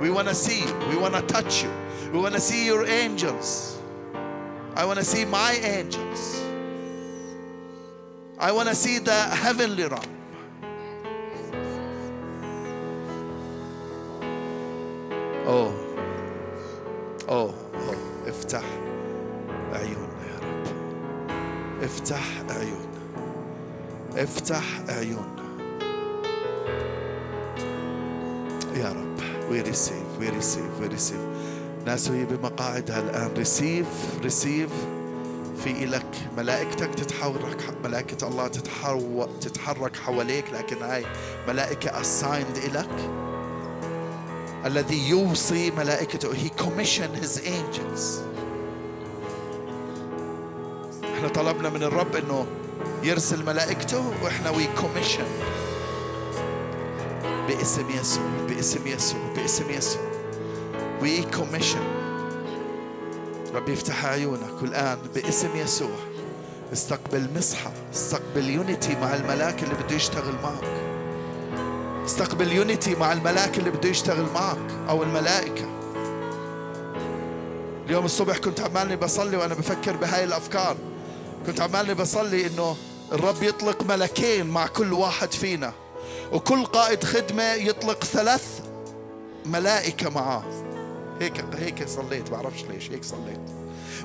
we wanna see we wanna touch you we wanna see your angels I wanna see my angels I wanna see the heavenly realm Oh افتح عيوننا يا رب وي ريسيف وي ريسيف وي ريسيف ناس وهي بمقاعدها الآن. receive receive في إلك. ملائكتك تتحرك ملائكة الله تتحرك تتحرك حواليك. لكن هاي ملائكة assigned إلك. الذي يوصي ملائكته. He commissioned his angels. إحنا طلبنا من الرب إنه يرسل ملائكته وإحنا we commission باسم يسوع باسم يسوع باسم يسوع. we commission رب يفتح عيونك والآن باسم يسوع. استقبل مسحة استقبل unity مع الملاك اللي بده يشتغل معك. استقبل unity مع الملاك اللي بده يشتغل معك أو الملائكة. اليوم الصبح كنت عمالي بصلي وأنا بفكر بهاي الأفكار. كنت عمالي بصلي إنه الرب يطلق ملكين مع كل واحد فينا. وكل قائد خدمة يطلق ثلاث ملائكة معاه. هيك هيك صليت بعرفش ليش هيك صليت.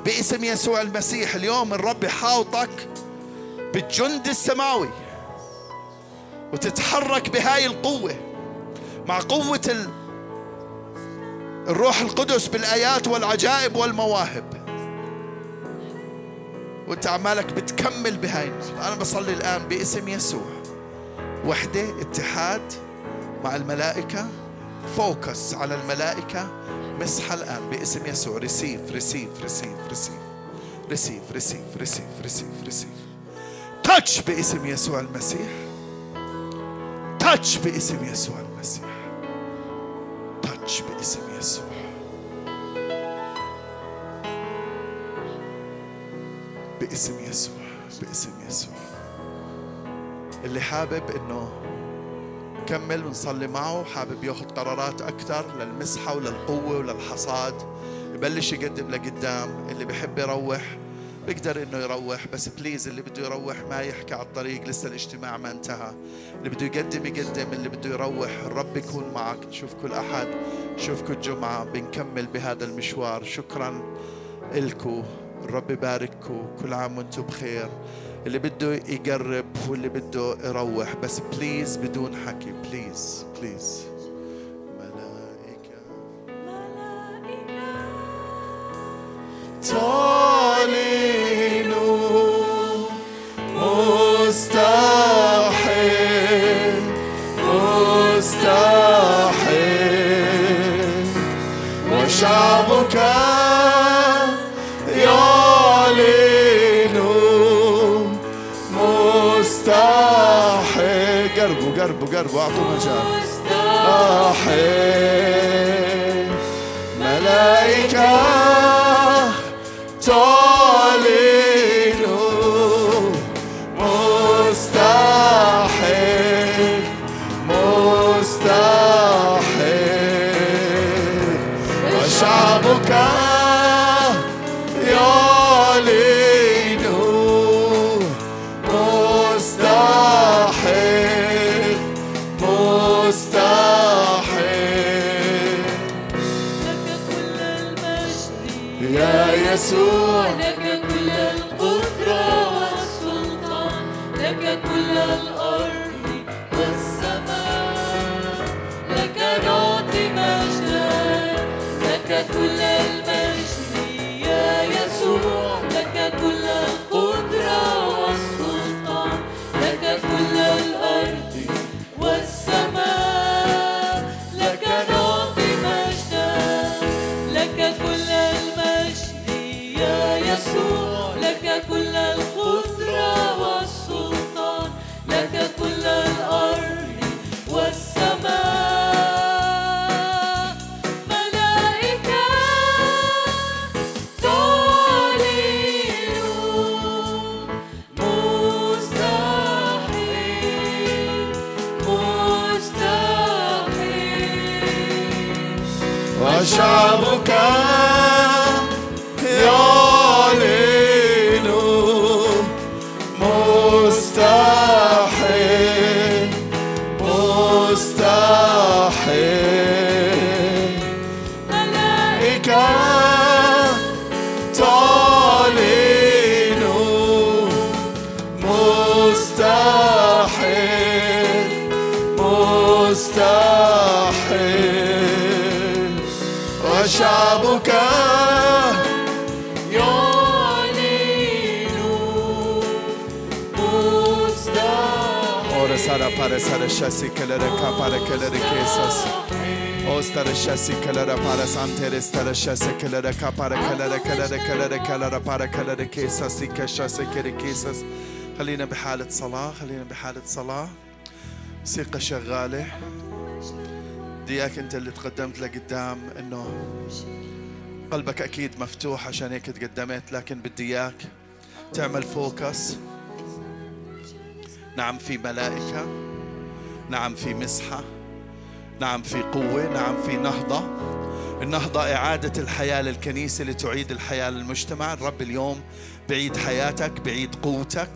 باسم يسوع المسيح اليوم الرب يحاوطك بالجند السماوي وتتحرك بهاي القوة مع قوة ال... الروح القدس بالآيات والعجائب والمواهب. وانت عمالك بتكمل بهاي. أنا بصلي الآن باسم يسوع. وحدة اتحاد مع الملائكة. focus على الملائكة. مسحه الآن باسم يسوع. receive receive receive receive. receive receive receive receive receive. touch باسم يسوع المسيح. touch باسم يسوع المسيح. touch باسم يسوع. باسم يسوع باسم يسوع. اللي حابب إنه كمل ونصلي معه حابب ياخذ قرارات أكثر للمسحة وللقوة وللحصاد. يبلش يقدم لقدام اللي بحب يروح بيقدر إنه يروح بس بليز اللي بده يروح ما يحكي على الطريق لسه الاجتماع ما انتهى. اللي بده يقدم يقدم اللي بده يروح. الرب يكون معك. نشوفكم الاحد نشوفكم الجمعه بنكمل بهذا المشوار. شكرا إلكو الرب يبارككم كل عام وأنتم بخير. اللي بده يقرب واللي بده يروح بس please بدون حكي please please جنبه وأعطوه مجال. أحب آه، مستحيل وشعبك Sara para Sara Shasi Kalara Ka para Kalara Kesas Ostara Shasi Kalara para Santeres Tara Shasi Kalara Ka para Kalara Kalara Kalara Kalara para Kalara Kesas Ika Shasi Kere Kesas خلينا بحالة صلاة خلينا بحالة صلاة موسيقى شغالة. بدي اياك أنت اللي تقدمت لقدام إنه قلبك أكيد مفتوح عشان هيك تقدمت لكن بدي إياك تعمل فوكس. نعم في ملائكة نعم في مسحة نعم في قوة نعم في نهضة. النهضة إعادة الحياة للكنيسة لتعيد الحياة للمجتمع. الرب اليوم بعيد حياتك بعيد قوتك.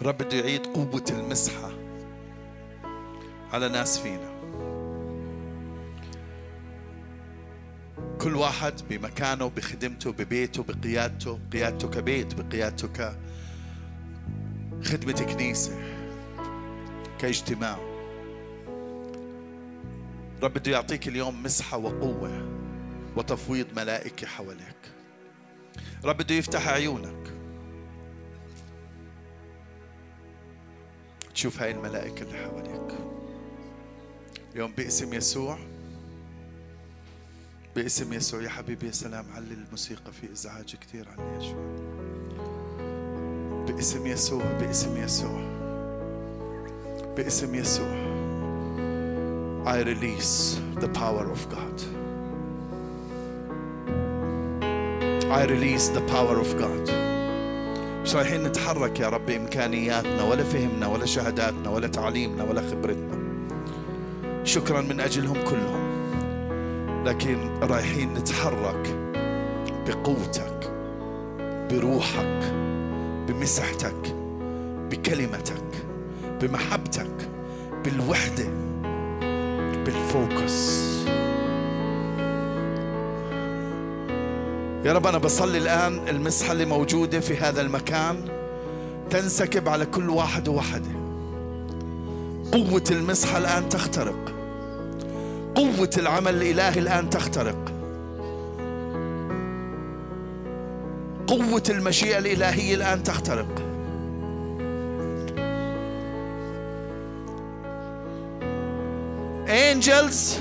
الرب بده يعيد قوة المسحة على ناس فينا. كل واحد بمكانه بخدمته ببيته بقيادته قيادته كبيت بقيادته كخدمة كنيسة كاجتماع. رب بده يعطيك اليوم مسحة وقوة وتفويض ملائكة حواليك. رب بده يفتح عيونك. تشوف هاي الملائكة اللي حواليك. اليوم باسم يسوع باسم يسوع يا حبيبي يا سلام علي الموسيقى في إزعاج كثير عليها شوي باسم يسوع باسم يسوع باسم يسوع. I release the power of God. I release the power of God. مش رايحين نتحرك يا رب بإمكانياتنا ولا فهمنا ولا شهاداتنا ولا تعليمنا ولا خبرتنا. شكرا من أجلهم كلهم. لكن رايحين نتحرك بقوتك بروحك بمسحتك بكلمتك بمحبتك بالوحدة بالفوكس. يا رب أنا بصلي الآن المسحة اللي موجودة في هذا المكان. تنسكب على كل واحد ووحدة. قوة المسحة الآن تخترق. قوة العمل الإلهي الآن تخترق. قوة المشيئة الإلهية الآن تخترق. Angels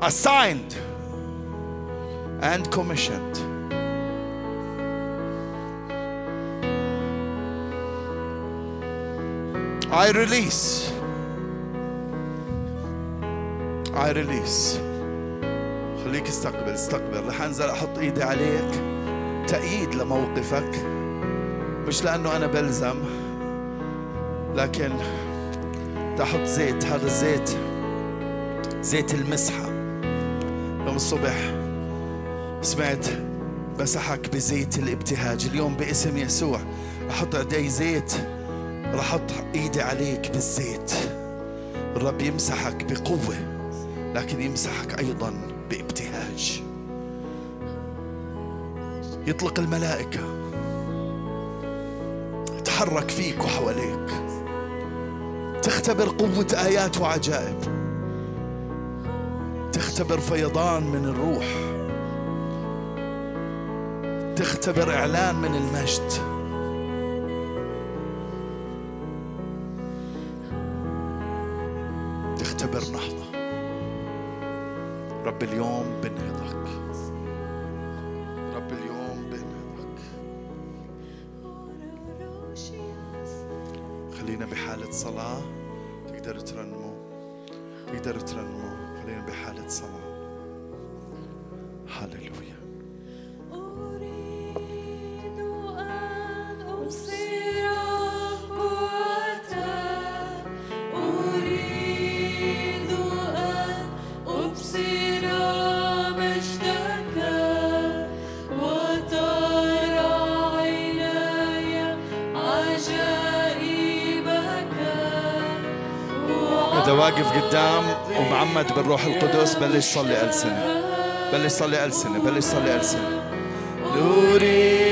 assigned. And commissioned. I release. I release. خليك استقبل استقبل. رح انزل أحط ايدي عليك. تأييد لموقفك. مش لأنه أنا بلزم لكن تحط زيت. هذا الزيت زيت المسحة. يوم الصبح. سمعت مسحك بزيت الابتهاج اليوم باسم يسوع. أحط إيدي زيت رح أحط إيدي عليك بالزيت. الرب يمسحك بقوة لكن يمسحك أيضا بابتهاج. يطلق الملائكة تحرك فيك وحواليك. تختبر قوة آيات وعجائب. تختبر فيضان من الروح. تختبر إعلان من المجد. بالروح القدس بلش صلي ألسنة. بلش صلي ألسنة بلش صلي ألسنة. نوري